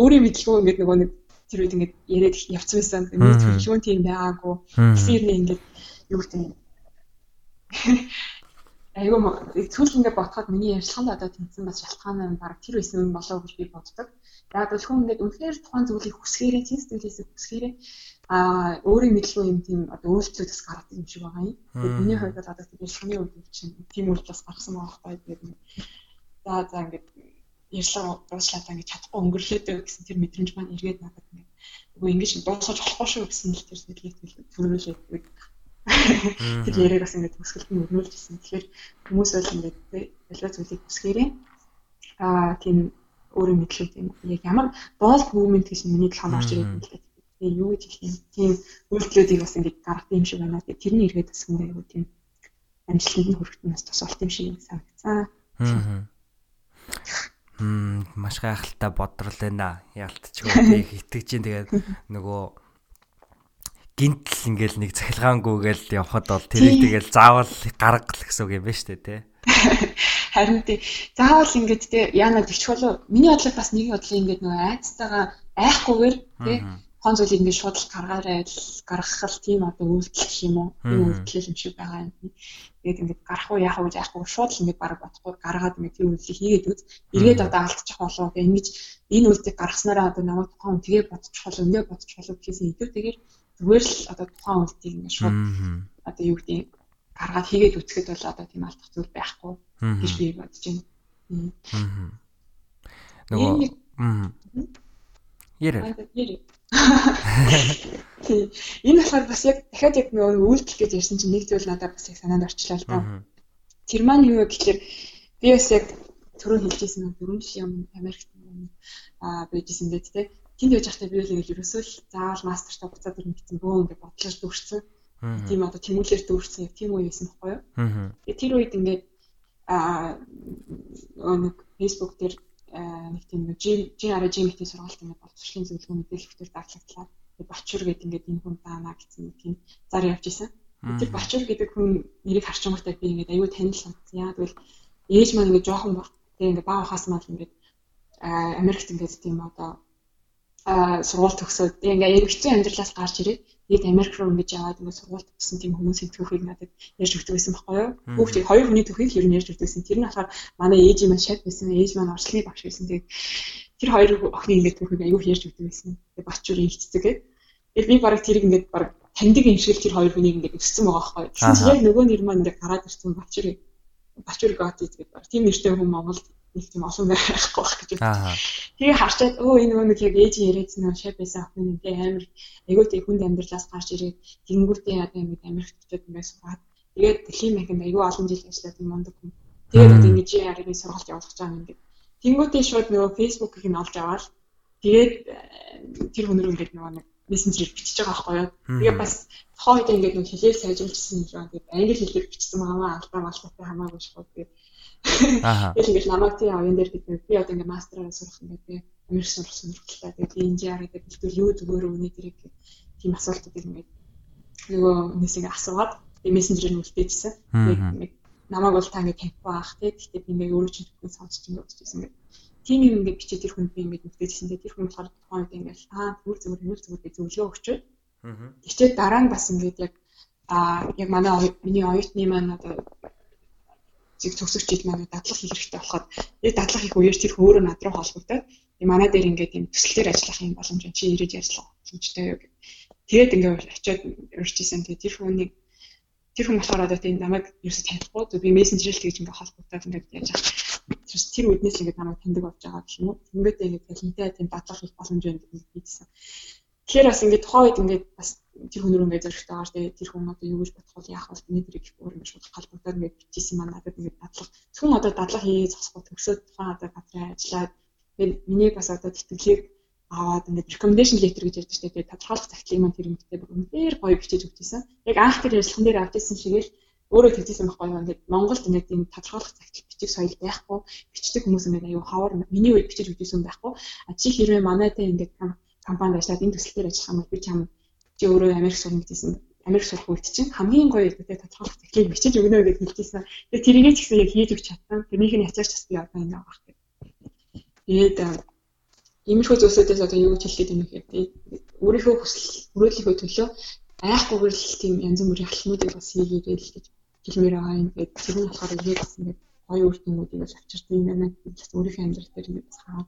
өөрийн мэдлгүй ингэж нөгөө нэг тэр үед ингэж яриад явцсан байсан. Миний төлөвлөгөө тийм байгаагүй. Гэсэн юм ингэж юу гэдэг юм. Айгуу зүйл ингэ ботход миний ярилцлаганд одоо тэнцсэн бас шалтгаан нь баг тэр байсан болоо гэж би боддог. Яг бол хүн ингэж үнэхээр тухайн зүйлийг хүсгээрээ, тийм зүйлээс хүсгээрээ а өөрийн мэдлгүй юм тийм одоо үйлчлүүд бас гаргадаг юм шиг байгаа юм. Тэгээд миний хувьд бол одоо тийм шаны үед чинь тийм үйлдэл бас гаргасан байгаа байхгүй тэгээд за за ингээд ярьслага дууслаа ингээд чадахгүй өнгөрлөөдөө гэсэн тэр мэдрэмж маань эргээд надад ингээд үгүй ингэж дуусгаж болохгүй шүү гэсэн л тэр сэтгэлийг төрүүлээд тэр яриаг бас ингээд төсгөлд нь өрнүүлж ирсэн. Тэгэхээр хүмүүс бол ингээд ялгаа зүйлийг хүсгээрээ аа тийм өөрийн мэдлэг тийм яг ямар bold movement гэж миний толгойд орж ирээд байна л Тэгээ юу гэж. Тийм үйлдэлүүдийг бас ингэж гаргах юм шиг байна. Тэгээ тэрний эргээд бас юм айгу тийм амжилтанд нь хүрэхэд нас тусалт юм шиг санагцсан. Аа. Мм маш гайхалтай бодрол байна. Ялтчихгүй би итгэж чинь тэгээд нөгөө гинтл ингээл нэг цахилгаангүйгээл явхад бол тэрийг тэгэл заавал гаргал гэсэн үг юм шүү дээ тий. Харин тий заавал ингээд тий яана тэгч болов миний бодлоор бас нэг бодлоо ингээд нөгөө айцтайгаа айхгүйгээр тий хон зүйлийг ингээд шууд л гаргаарай гаргах л тийм одоо үйлдэл гэх юм уу? Тийм үйлдэл юм шиг байгаа юм. Тэгээд ингээд гарах уу яах уу гэж яахгүй шууд л ингээд бараг бодохгүй гаргаад ингээд тийм үйлдэл хийгээд үз. Эргээд одоо алдчих болов. Гэх ингэж энэ үйлдэлийг гаргаснараа одоо намайг тухайн тэгээ бодчих болов ингээ бодчих болов гэхээс илүү тэгээд зүгээр л одоо тухайн үйлдэлийг ингээд шууд одоо юу гэдэг гаргаад хийгээд үцхэд бол одоо тийм алдах зүйл байхгүй гэж би бодож байна. Нөгөө Ярэ. Тийм. Энэ болохоор бас яг дахиад яг нөгөө үйлдэл гэж ярьсан чинь нэг зүйл надад бас яг санаанд орчлоо л да. Тэр маань юу гэхээр би бас яг түрүү хэлжсэн нэг дөрөв жилийн өмнө Америкт аа байжсэн дээ тий. Тэнд байж байхдаа би л ерөөсөө л заавал мастертай буцаад ирнэ гэсэн бөө ингэ бодлоо дүүрсэн. Тийм одоо тэмүүлэр дүүрсэн яг тийм үе байсан байхгүй юу? Тэр үед ингээд аа нэг Facebook дээр нэг тийм нэг жин ихтэй сургалт ингээд боловсролын зөвлөгөө мэдээлэлтээр даглагдлаа. Тэгээ Бочор гэдэг ингээд энэ хүн даана гэсэн нэг тийм зар явж исэн. Тэр Бочор гэдэг хүн нэрийг харчмагтай би ингээд аюу танил санагдсан. Яа тэгвэл ээж маань ингээд жоохон баг тэгээ ингээд баа хаас мал ингээд Америкт ингээд тийм одоо аа сургууль төгсөөд ингээ эргэцэн амьдралаас гарч ирээд нэг Америк руу ингэж яваад ингээ сургууль төгссөн тийм хүмүүсийн түүхийг надад ярьж өгдөг байсан байхгүй юу. Хүүхдийг хоёр хүний түүхийг ер нь ярьж өгдөг байсан. Тэр нь болохоор манай ээж маань шат байсан. Ээж маань орчлын багш байсан. Тэгээд тэр хоёр охины ингээ түүхийг аягүй ярьж өгдөг байсан. Тэгээд бачуур ийцдэг. Тэгээд би бараг тэрийг ингээ бараг таньдаг юм шиг тэр хоёр хүнийг ингээ өссөн байгаа байхгүй юу. Тэгсэн чинь яг нөгөө нэр маань ингээ гараад ирсэн бачуур бачуур гот гэдэг. Тийм нэртэй хүн Монголд нэг тийм олон байхгүй байх гэж байна. Тэгээ харчаад өө энэ нэг яг ээж яриадсан нөө шав байсан охин нэг амар айгуу тийм хүнд амьдралаас гарч ирээд тэнгүүтээ одоо ингэ Америкт очиод ингээд сураад тэгээд дэлхийн банкнд айгуу олон жил ажиллаад юм мондөг хүн. Тэгээд одоо ингэ жи арийн сургалт явуулах гэж байгаа юм ингээд. Тэнгүүтээ шууд нөгөө фэйсбүүкийг нь олж аваад тэгээд э, тэр хүн рүү ингээд нөгөө нэг мессенжер бичиж байгаа байхгүй юу. Тэгээ бас хойд ингээд нэг хэлээр сайжруулсан юм шиг тэгээд англи хэлээр бичсэн байгаа алдаа малтаатай хамаагүй шууд тэгээд Аа. Тэгээд ингээд намайг тий авьян дээр гэдэг би одоо ингээд мастераа сурах ингээд би Америк сурах сонирхолтой. Тэгээд би энэ яраад бэлтгэл юу зүгээр өнөө дэрэг тийм асуултуудыг ингээд нөгөө ингээд асуугаад би мессенжерээр нь үлдээжсэн. Тэгээд намайг бол та ингээд танихгүй байх тий. Гэхдээ би ингээд өөрөө чинь бүхэн сонсч ингээд үзчихсэн ингээд тийм юм ингээд бичиж тэр хүнд би ингээд үлдээжсэн. Тэр хүн болохоор тухайн үед ингээд аа зүгээр зүгээр хэмэл зүгээр гэж зөвлөгөө өгчөө. Аа. Тэгчээ дараа нь бас ингээд яг а яг манай миний оюутны маань одоо зэг төгсөгчид манай дадлах хийх хэрэгтэй болоход яг дадлах хийх үеэр тэр өөрөө над руу холбогдоод манай дээр ингээд тийм төсөл төр ажиллах юм боломж чи ирээд ярьцлаа боломжтой юу гэх. Тэгээд ингээд очиод урьжсэн тэгээд тэр хүнийг тэр хүн болохоор одоо тийм намайг ерөөсө танихгүй зөв би мессенжерэл тэгж ингээд холбогдоод ингээд яаж байгаа. Тэр үднээс ингээд намайг таньдаг болж байгаа гэх юм уу. Ингээд ингээд талантай тийм дадлах хийх боломж гэдэг хэлсэн. Тэгэхээр бас ингээд тухайн үед ингээд бас тэр хүн рүү ингээд зөрөгтэй байгаа. Тэгээд тэр хүн одоо юу гэж бодох вэ? Яах вэ? Миний дэрийг өөр ингээд шууд холбогдоод ингээд бичсэн маань надад ингээд дадлах. Зөвхөн одоо дадлах хийе зогсохгүй төгсөөд тухайн одоо газрын ажиллаад тэгээд миний бас одоо тэтгэлийг аваад ингээд recommendation letter гэж ярьдаг шүү дээ. Тодорхойлох цагтлыг маань тэр юмтэй үнээр гоё бичиж өгчээсэн. Яг анх тэр ярилцлаган дээр авчихсан шигээл өөрөө тэгжсэн байхгүй юу ингээд Монголд ингээд ийм тодорхойлох цагт бичих соёл байхгүй бичдэг хүмүүс ингээд аюу хавар миний үед бичиж өгчээсэн байхгүй а чи хэрвээ манайтай ингээд компанид ажиллаад энэ төсөл дээр ажиллах юм бол би чам чи өөрөө Америк сурна гэсэн Америк сурах үед чинь хамгийн гоё үедээ тодорхойлох техникийг бичиж өгнө гэж хэлчихсэн. Тэгээ тэрийгээ ч гэсэн яг хийж өгч чадсан. Тэрнийх нь ячаач бас би одоо ингэ авах гэх. Тэгээд иймэрхүү зүйлсүүдээс одоо юу гэж хэлэх юм бэ гэхээр өөрийнхөө хүсэл мөрөөдлийнхөө төлөө айхгүйгээр л тийм янз бүрийн алхмуудыг бас хийгээд л гэж хэлмээр байгаа юм. Тэгээд тэр нь болохоор яг бас ингэ гоё үр дүнүүдийг авчирсан юм байна. Өөрийнхөө амьдрал дээр ингэ бас хаа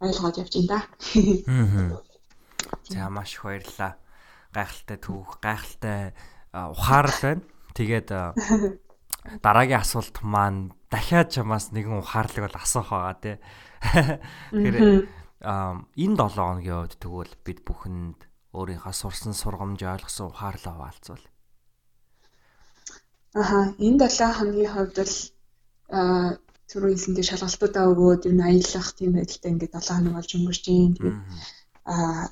ойлгоод явж ин да. За маш их баярлалаа. Гайхалтай түүх, гайхалтай ухаарл байна. Тэгээд дараагийн асуулт маань дахиад чамаас нэгэн ухаарлыг бол асуух байгаа тий. Тэгэхээр энэ 7 хоногийн үед тэгвэл бид бүхэнд өөрийнхөө сурсан сургамж ойлгосон ухаарлаа хуваалцвал. Аха энэ 7 хоногийн хувьд бол түрүү хэлсэндээ шалгалтуудаа өгөөд ер нь аялах тийм байдалтай ингээд 7 хоног болж өнгөрч юм. Тэгээд аа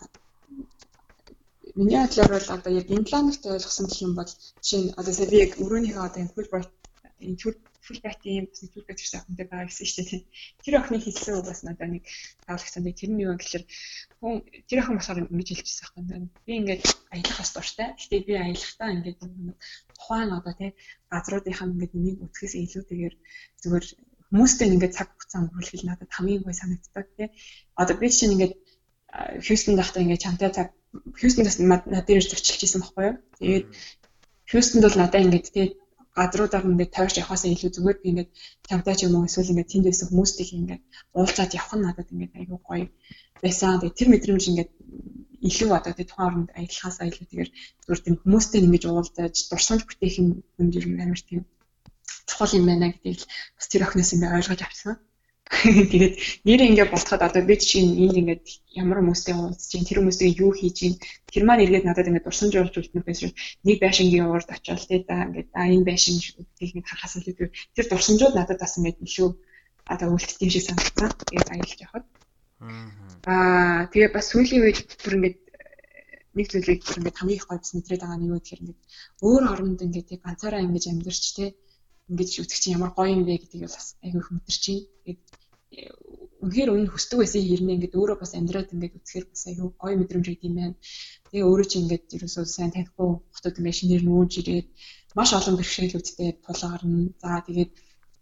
миний бодлоор бол одоо яг энэ планерт ойлгосон гэх юм бол жишээ нь одоо сая би яг өрөөнийхөө одоо энэ Fulbright энэ Fulbright-ийн бас нэг Fulbright гэсэн охинтой байгаа гэсэн шүү дээ. Тэр охины хэлсэн үг бас надад нэг таалагдсан. Тэр нь юу вэ гэхээр хүн тэр охин болохоор ингэж хэлчихсэн байхгүй. Би ингээд аялахаас дуртай. Гэтэ би аялахдаа ингээд тухайн одоо тий газруудынхаа ингээд нэмийг үтгэхээс илүүтэйгээр зүгээр хүмүүстэй ингээд цаг хугацаа өнгөрүүлэх надад хамгийн гой санагддаг тий. Одоо би чинь ингээд Хьюстон дахтаа ингээд чамтай цаг Хьюстоноос надад ирж зочилж исэн байхгүй юу. Тэгээд Хьюстонд бол надад ингээд тий гадруудаар ингээд тойрч явахаас илүү зүгээр би ингээд чамтай ч юм уу эсвэл ингээд тэнд байсан хүмүүстэй ингээд уулзаад явах нь надад ингээд айгүй гоё байсан. Тэгээд тэр мэдрэмж ингээд илүү одоо тий тухайн оронд аялахаас илүү тэгэхээр зүгээр тийм хүмүүстэй ингэж уулзаж дурсамж бүтээх юм ер нь амар тийм чухал юм байна гэдгийг бас тэр охиноос ингээ ойлгож авсан. Тэгээд нэр ингээ болтоход одоо би чинь энд ингээ ямар хүмүүстэй уулзж чинь тэр хүмүүстэй юу хийж чинь тэр маань эргээд надад ингээ дурсамж болж үлдэнэ байсан нэг байшингийн урд очиод тий да ингээ а энэ байшин гэдгийг харахаас илүү тэр дурсамжууд надад бас ингээ илүү одоо үлддэм шиг санагдсан. Тэгээд аялж явахад. Аа тэгээ бас сүүлийн үед бүр ингээ нэг зүйлийг бүр ингээ хамгийн их гойц мэдрээд байгаа нь юу гэхээр ингээ өөр оронд ингээ тий ганцаараа ингээ амьдарч тий ингэж чинь ямар гоё юм бэ гэдгийг бас айгүй мэдэрч байна. Тэгээд э, үнэхээр өмнө хүсдэг байсан хэрнээ ингээд өөрөө бас амьдраад ингээд үзэхээр бас айгүй гоё мэдрэмж өгд юм байна. Тэгээ өөрөө чи ингээд ерөөсөө сайн танихгүй хотод ингээд шинээр нүүж ирээд маш олон бэрхшээлүүдтэй тулгарна. За тэгээд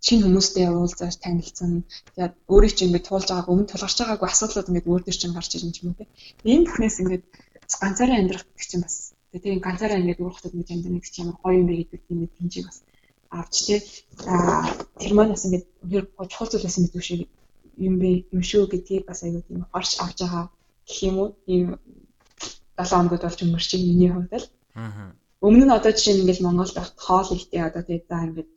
шинэ хүмүүстэй уулзаж танилцсан. Тэгээд өөрийг чинь ингээд туулж байгааг өмнө тулгарч байгаагүй асуудлууд ингээд өөр төр чинь гарч ирж юм те. Энэ бүхнээс ингээд ганцаараа амьдрах гэх чинь бас тэгээд ганцаараа ингээд өөр хотод мэд амьдрах гэх чинь ямар гоё юм бэ гэдэг нэг тэмцээг бас авч. Аа тэр маань бас ингээд өөр чухал зүйл байсан мэдгүй шиг юм бэ юм шүү гэдгийг бас аягүй тийм гарч авч байгаа гэх юм уу. Ийм 7 хоногуд болж өнгөрч миний хувьд л. Аа. Өмнө нь одоо жишээ нь ингээд Монголд хоол ихтэй одоо тэгээд за ингээд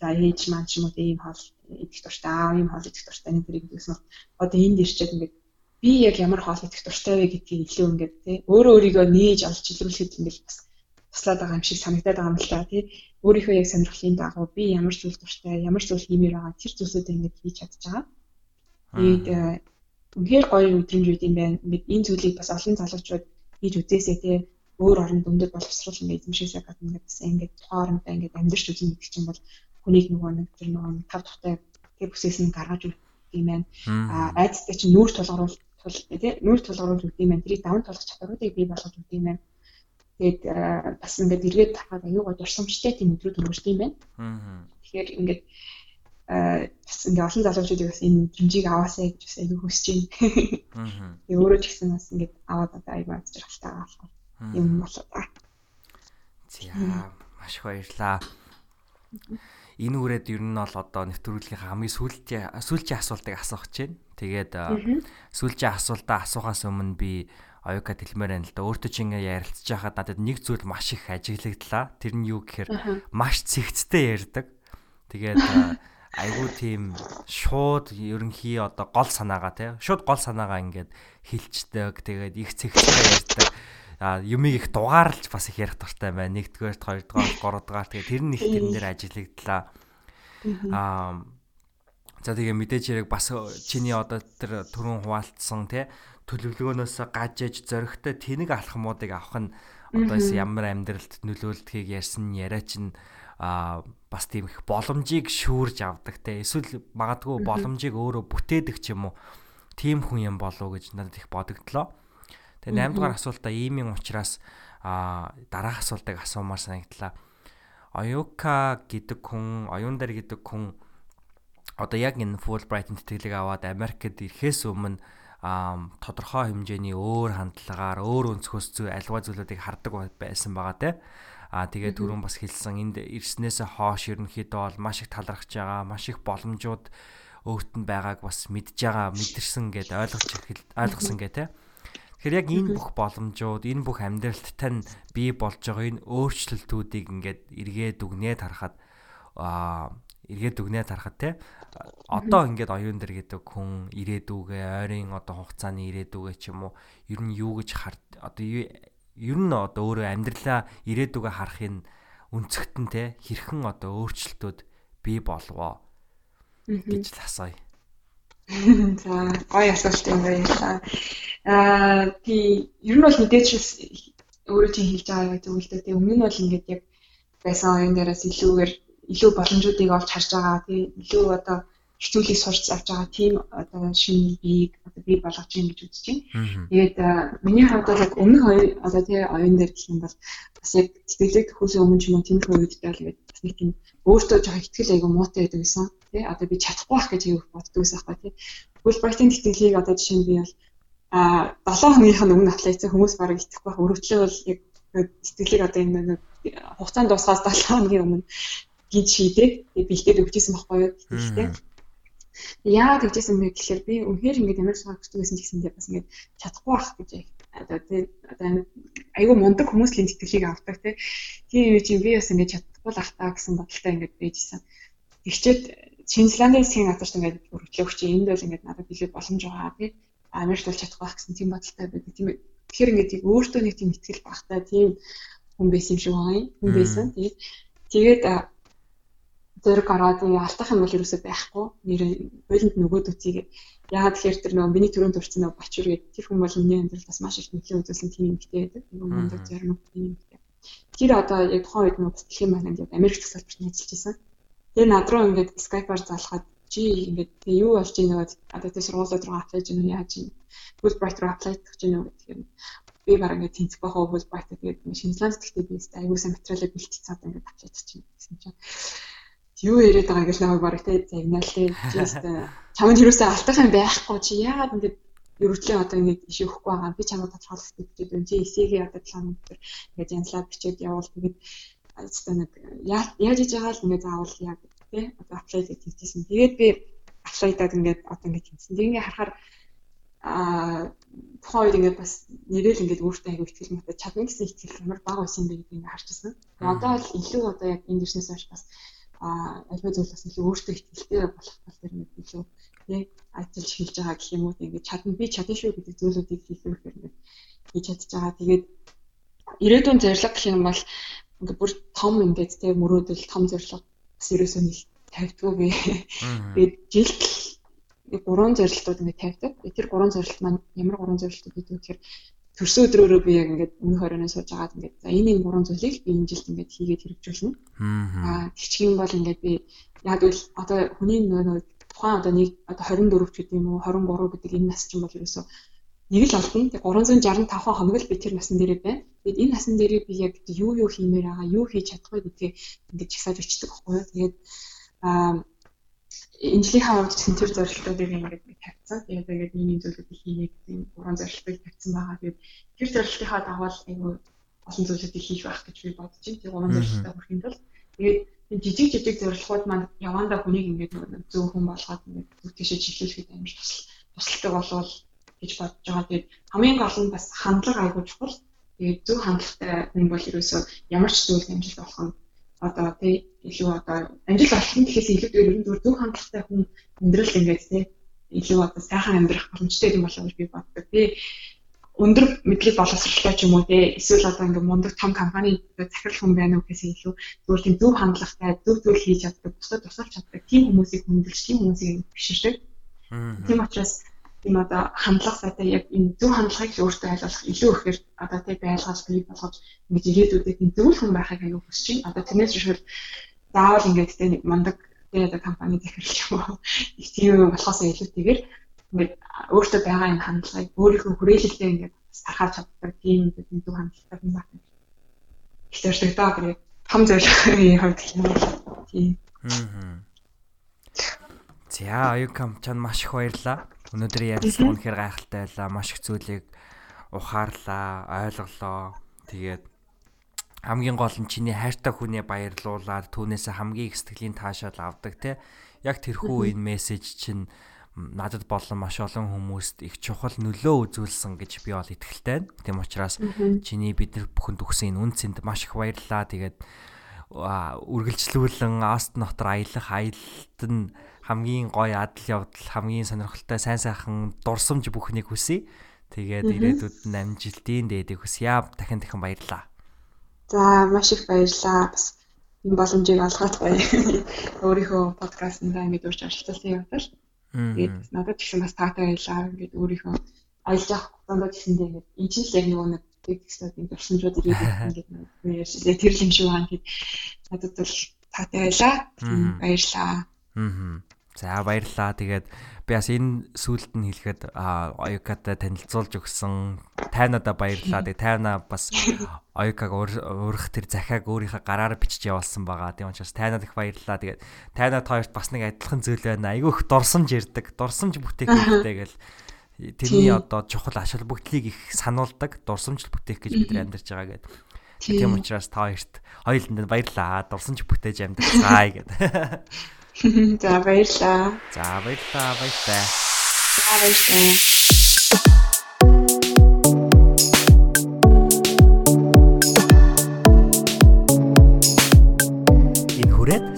за ээж маань ч юм уу ийм хоол идэх дуртай аа ийм хоол идэх дуртай нэг зэрэг гэсэн. Одоо энд ирчээд ингээд би яг ямар хоол идэх дуртай вэ гэдгийг илүү ингээд тий өөрөө өөрийгөө нээж олж илрүүлэхэд ингээд бас туслаад байгаа юм шиг санагдаад байгаа юм л та тий өөрийнхөө яг сонирхлын дагуу би ямар зүйл дуртай ямар зүйл хиймээр байгаа тэр зүйлсүүдээ ингээд хийж чадж байгаа. Тэгээд э, үнэхээр гоё өдрөмжүүд юм байна. Ингээд энэ зүйлийг бас олон залуучууд хийж үзээсэй тий өөр оронд өндөр боловсрол ингээд эзэмшээсээ гадна ингээд бас ингээд хоорондоо ингээд амьдэрч үзэн гэдэг чинь бол хүнийг нөгөө нэг тэр нөгөө тав тухтай тэр бүсээс нь гаргаж өгөх юм байна. Аа айцтай чинь нүүр тулгаруул тул тий нүүр тулгаруул өгд юм байна. Тэрийг даван тулгах чадваруудыг бий болгож өгд юм байна. Тэгээд бас ингээд эргээд тахад аюугаа дурсамжтай тийм өдрүүд өнгөрч юм байна. Тэгэхээр ингээд бас ингээ олон залуучуудыг бас энэ мэдрэмжийг аваасаа гэж бас аягүй хүсэж байна. Тэгээ өөрөө ч гэсэн бас ингээ аваад одоо аягүй амжилттай байгаа юм болоо. За маш их баярлаа. Энэ үрээд ер нь бол одоо нэвтрүүлгийн хамгийн сүүлчийн сүүлчийн асуултыг асуух гэж байна. Тэгээд сүүлчийн асуултаа асуухаас өмнө би оюука хэлмээр байна л да. Өөртөө чи ингээ ярилцж байхад надад нэг зүйл маш их ажиглагдлаа. Тэр нь юу гэхээр маш цэгцтэй ярьдаг. Тэгээд айгүй тийм шууд ерөнхий одоо гол санаагаа тий шууд гол санаагаа ингээд хилчдэг тэгээд их цэгцтэй ярьдаг а юмыг их дугаарлж бас их ярих дуртай байна. Нэгдүгээрт, хоёрдугаар, гуравдугаар тэгээ тэр нь их тэрнээр ажиглагдлаа. Аа за тэгээ мэдээж хэрэг бас чиний одоо тэр түрүүн хуваалцсан тий төлөвлөгөөнөөс гажиж зөрөгтэй тэнэг алхмуудыг авах нь одоо ямар амьдралд нөлөөлдгийг ярьсан яриа чинь а бас тийм их боломжийг шүүрж авдаг те эсвэл магадгүй боломжийг өөрөө бүтээдэг ч юм уу тийм хүн юм болов гэж надад их бодогдлоо. Тэгээ 8 дугаар асуултаа ийм юм учраас а дараах асуултыг асуумаар санагдлаа. Оюка гэдэг хүн, оюундар гэдэг хүн одоо яг энэ Fulbright-ын тэтгэлэг аваад Америкт ирэхээс өмнө тодорхой хэмжээний өөр хандлагаар өөр өнцгөөс зүй альва зүйлүүдийг хардаг байсан байгаа те. А тэгээд түрүүн бас хэлсэн энд ирснээсээ хоош ерөнхийдөө бол маш их талархж байгаа, маш их боломжууд өөрт нь байгааг бас мэдж байгаа, мэдэрсэн гэд ойлгож ойлгосон гэ те. Тэгэхээр яг энэ бүх боломжууд, энэ бүх амьдралттай нь бий болж байгаа энэ өөрчлөлтүүдийг ингээд эргээд үгнээд харахад аа эргээд үгнээд харахад те одоо ингээд оюун дэр гэдэг хүн ирээдүгээ ойрын одоо хугацааны ирээдүгээ ч юм уу ер нь юу гэж хар одоо ер нь одоо өөрөө амьдралаа ирээдүгээ харахын өнцгтэн те хэрхэн одоо өөрчлөлтүүд бий болвоо гэж л асууя. За гоё асуулт юм байна. Аа би ер нь бол мэдээч өөрөө чинь хэлж байгаа гэдэг үг л дээ. Өмнө нь бол ингээд яг байсан оюун дээрээс илүүгээр илүү боломжуудыг олж харж байгаа. Тэгээ илүү одоо хэцүүлийг сурч авч байгаа тийм одоо шинэ биеийг одоо бий болгож юм гэж үзэж байна. Тэгээд миний хувьд бол өмнөх одоо тий оюун дээр гэх юм бол бас яг тэтгэлэг төхөөсөө өмнө ч юм уу тиймэрхүү үед л гээд бас нэг тийм өөртөө жоох ихтгэл айгу муутай байдаг гэсэн. Тий одоо би чадахгүй байх гэж юу боддог байсан байхгүй тий. Fulbright-ийн тэтгэлгийг одоо жишээ нь би бол а 7 хоногийнх нь өмнө аплайцсан хүмүүс бараг итгэхгүй байх. Өрөвчлөө бол яг тэтгэлийг одоо энэ нэг хугацаанд дуусгаас 7 хоногийн өмнө гэж шийдээ. Тэгээ бэлдээд өгчээсэн байхгүй юу тэтгэлтэй. Яагаад тэгжсэн бэ гэхээр би үнэхээр ингэж амар суух гэсэн байсан ч гэсэндээ бас ингэж чадахгүй байх гэж одоо тий одоо айгүй мундаг хүмүүс л энэ тэтгэлийг авдаг тий. Тийм юм чинь би бас ингэж чадахгүй л ах таа гэсэн бодолтой ингэж байжсэн. Тэгчээд Шинзландын засгийн газарт ингээд өргөдлөө өгч энд бол ингээд надад билээ боломж байгаа тий. Америкт бол чадахгүй байх гэсэн тийм бодолтой байдаг. Тийм тэгэхээр ингээд өөртөө нэг тийм ихтгэл багтай тийм хүн байсан юм шиг байгаа юм. Хүн байсан. Тэгээд тэгээд зэрэг гараад алтах юм бол ерөөсөй байхгүй. Нэр болонд нөгөөд үтгийг яагаад тэгэхээр тэр нөгөө миний төрөнд дурсан нөгөө бочор гэдэг тэр хүн бол миний амьдралд бас маш их нөлөө үзүүлсэн тийм юм гэдэг байдаг. Нөгөө мундаг зарим тийм юм гэдэг. Тэр одоо яг тухайн үед нөгөө дэлхийн банкнд яг Америк засалбарт ажиллаж байсан. Тэгээ над руу ингээд Skype-аар залхаад чи ингээд тэгээ юу болж ийн нөгөө одоо тэр сургуулиуд руу аплай хийж яаж ийн Fulbright руу аплай хийж гэнэ гэдэг юм. Би бараг ингээд тэнцэх байх уу Fulbright тэгээд Шинзланд гэхдээ би аюул сан материалыг бэлтгэж цаад ингээд аплай хийж чинь гэсэн чинь юу яриад байгаа гэж намайг бараг тэ загнаал тэ. Just чамд юусаа алдах юм байхгүй чи яагаад ингэж ерөөдлөө одоо ингэж ишээ өгөхгүй байгаа. Би чамд тодорхойлох гэж байна. Чи эсэгээ одоо 7 хоног төр ингэж янзлаад бичээд явуул тэгээд одоо нэг яаж хийж байгаа л ингэ заавал яг тий одоо аплай гэж хийжсэн. Тэгээд би аплайдаад ингээд одоо ингэж хийсэн. Тэг ингээ харахаар аа тухайн үед ингээд бас нэрэл ингээд өөртөө аяг ихтгэл мэт чадна гэсэн ихтгэл амар бага байсан юм би ингээд харчихсан. Одоо л илүү одоо яг энэ дэрснээс хойш бас аа альва зүйл бас илүү өөртөө ихтгэлтэй болох тал дээр нэг илүү тий ажиллаж хэлж байгаа гэх юм уу ингээд чадна би чадна шүү гэдэг зүйлүүдийг хийхээр ингээд хийж чадж байгаа. Тэгээд ирээдүйн зорилго гэх юм бол ингээд бүр том ингээд тий мөрөөдөл том зорилго бас ерөөсөө нэг тавьдгүй би. Тэгээд жилд гурван зорилтууд ингээд тавьдаг. Тэр гурван зорилт маань ямар гурван зорилтууд гэдэг вэ гэхээр төрсөн өдрөөрөө би яг ингээд өмнөх хорионоо сууж агаад ингээд за энэ энэ гурван зүйлийг би энэ жилд ингээд хийгээд хэрэгжүүлнэ. Аа тэгчих юм бол ингээд би яг л одоо хүний нөгөө тухайн одоо нэг одоо 24 ч гэдэг юм уу 23 гэдэг энэ нас чинь бол ерөөсөө нэг л олдно. Тэг 365 хоног л би тэр насан дээрээ байна. Тэгэд энэ насан дээрээ би яг юу юу хиймээр байгаа, юу хийж чадахгүй гэдгийг ингээд чагсааж өчтдөг байхгүй. Тэгээд аа энэ жилийн хавьд чинь тэр зорилтуудыг ингээд би тавьсан. Тэгээд тэгээд миний зүйлүүдийг хийнэ гэсэн гурван зорилтыг тавьсан байгаа. Тэгээд тэр зорилтынхаа дагуу айгүй олон зүйлүүдийг хийх байх гэж би бодож байна. Тэгээд гурван зорилттой хүрэхин тулд тэгээд жижиг жижиг зорилгууд маань явандаа хүнийг ингээд зөв хүн болгоод ингээд зүг тийшээ чиглүүлэхэд амар тусалдаг болвол гэж бодож байгаа. Тэгээд хамгийн гол нь бас хандлага айгүй чухал. Тэгээд зөв хандлагатай хүн бол ерөөсөө ямар ч зүйл амжилт болох нь одоо тий илүү одоо амжилт олох гэхээс илүү ер нь зөв хандлагатай хүн амьдрал ингээд тий илүү одоо сайхан амьдрах боломжтой юм болов гэж би боддог. Би өндөр мэдлэг боловсролтой ч юм уу те эсвэл одоо ингээм мундаг том компани захирал хүн байна уу гэсэн илүү зөвхөн тийм зөв хандлагатай зөв зүйл хийж чаддаг, бусдад тусалж чаддаг тийм хүмүүсийг хүндэлж тийм хүмүүсийг биширдэг. Тийм учраас тийм одоо хандлага сайтай яг энэ зөв хандлагыг өөртөө айлуулах илүү ихээр одоо тэг байлгаж бий болгож ингэж ирээдүйдээ тийм зөв хүн байхыг аягүй хүсэж байна. Одоо тэрнээс жишээл заавал тэг нэг мундаг тэг одоо компани захирлч юм уу. Их тийм болохоос илүүтэйгээр ингээд өөртөө байгаа энэ хандлагыг өөрийнхөө хүрээлэлтэй ингээд тархаж чаддаг тийм зөв хандлагатай хүн байна. Их зорилготой гэх том зорилгын хувьд юм бол тийм. Аа. За оюукам чанд маш их баярлаа. Өнөөдөр ярилцсан үнэхээр гайхалтай байлаа. Маш их зүйлийг ухаарлаа, ойлголоо. Тэгээд хамгийн гол нь чиний хайртай хүнээ баярлуулаад түүнээс хамгийн их сэтгэлийн таашаал авдаг те. Яг тэрхүү энэ мессеж чинь надад болон маш олон хүмүүст их чухал нөлөө үзүүлсэн гэж би бол итгэлтэй. Тийм учраас чиний бид нар бүхэнд өгсөн энэ үн цэнд маш их баярлалаа. Тэгээд үргэлжлүүлэн Аст нотор аялах аялалт нь хамгийн гоё адал явдал хамгийн сонирхолтой сайн сайхан дурсамж бүхнийг хүсье. Тэгээд ирээдүйд нь амжилтын дээдийг хүсье. Дахин дахин баярлаа. За маш их баярлаа. Бас энэ боломжийг олгоод гоё. Өөрийнхөө подкастнда ингэж урьж оролцуулсан явдал. Тэгээд надад ч гэсэн бас таатай баярлаа. Ингээд өөрийнхөө аялж явах хугацаанд ч гэсэн ингээд энэ л яг нөгөө нэг текстүүд энэ дурсамжууд ирээд ингээд тэр л юм шиг байна гэд надад бол таатай баярлаа. Баярлаа. Аа. За баярлалаа. Тэгээд би бас энэ сүулт нь хэлэхэд Оюкатай танилцуулж өгсөн тайнада баярлалаа. Тэгээд тайна бас Оюкаг өөрөх тэр захиаг өөрийнхөө гараар бичиж явуулсан байгаа. Тийм учраас тайнад их баярлалаа. Тэгээд тайнад хоёрт бас нэг адилхан зүйл байна. Айгүй их дурсамж ярддаг. Дурсамж бүтээх хэрэгтэй гэл тэрний одоо чухал ашиг бүгдлийг их сануулдаг. Дурсамж бүтээх гэж бид амьдарч байгаа гэдэг. Тийм учраас та хоёрт хоёуланд баярлалаа. Дурсамж бүтээж амьдарцгаая гэдэг. За баярлаа. За баярлаа, баярлаа. За баярлаа.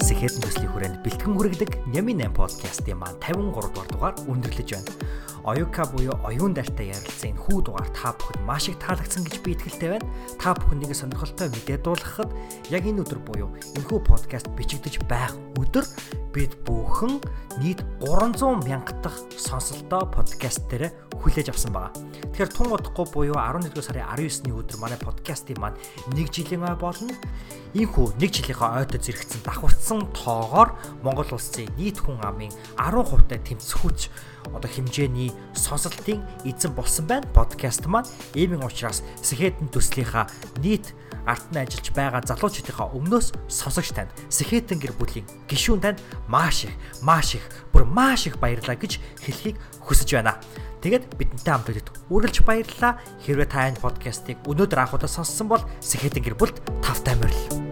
Сэхэдэн төслийн хүрээнд бэлтгэн хүргэдэг Нями 8 подкастын маань 53 дугаар дугаар өндөрлөж байна. Оюка буюу оюун дайртай ярилцсан энэ хүү дугаар та бүхэнд маш их таалагдсан гэж би итгэлтэй байна. Та бүхэн нэг сонирхолтой мэдээ дуулгахад яг энэ өдөр буюу энэхүү подкаст бичигдэж байх өдөр бид бүхэн нийт 300 мянга дахь сонсолтоо подкаст дээр хүлээж авсан байгаа. Тэгэхээр тун удахгүй буюу 11-р сарын 19-ний өдөр манай подкастын маань 1 жилийн ой болно. Ийхүү 1 жилийнхаа ойдод зэрэгцэн давхарцсан тоогоор Монгол улсын нийт хүн амын 10% таа тэмцэхүүч одоо хэмжээний сонсолтын эзэн болсон байна. Подкаст маань ийм учраас Сэхэтэн төслийнхаа нийт артны ажиллаж байгаа залуучуудынхаа өмнөөс сонсогч танд Сэхэтэн гэр бүлийн гишүүн танд маш их, маш их, бүр маш их баярлалаа гэж хэлхийг хүсэж байна. Тэгээд бидэнтэй хамт үзэд үргэлж баярлалаа. Хэрвээ та энэ подкастыг өнөөдөр анх удаа сонссон бол Сэхэтэн гэр бүлд тавтай морил.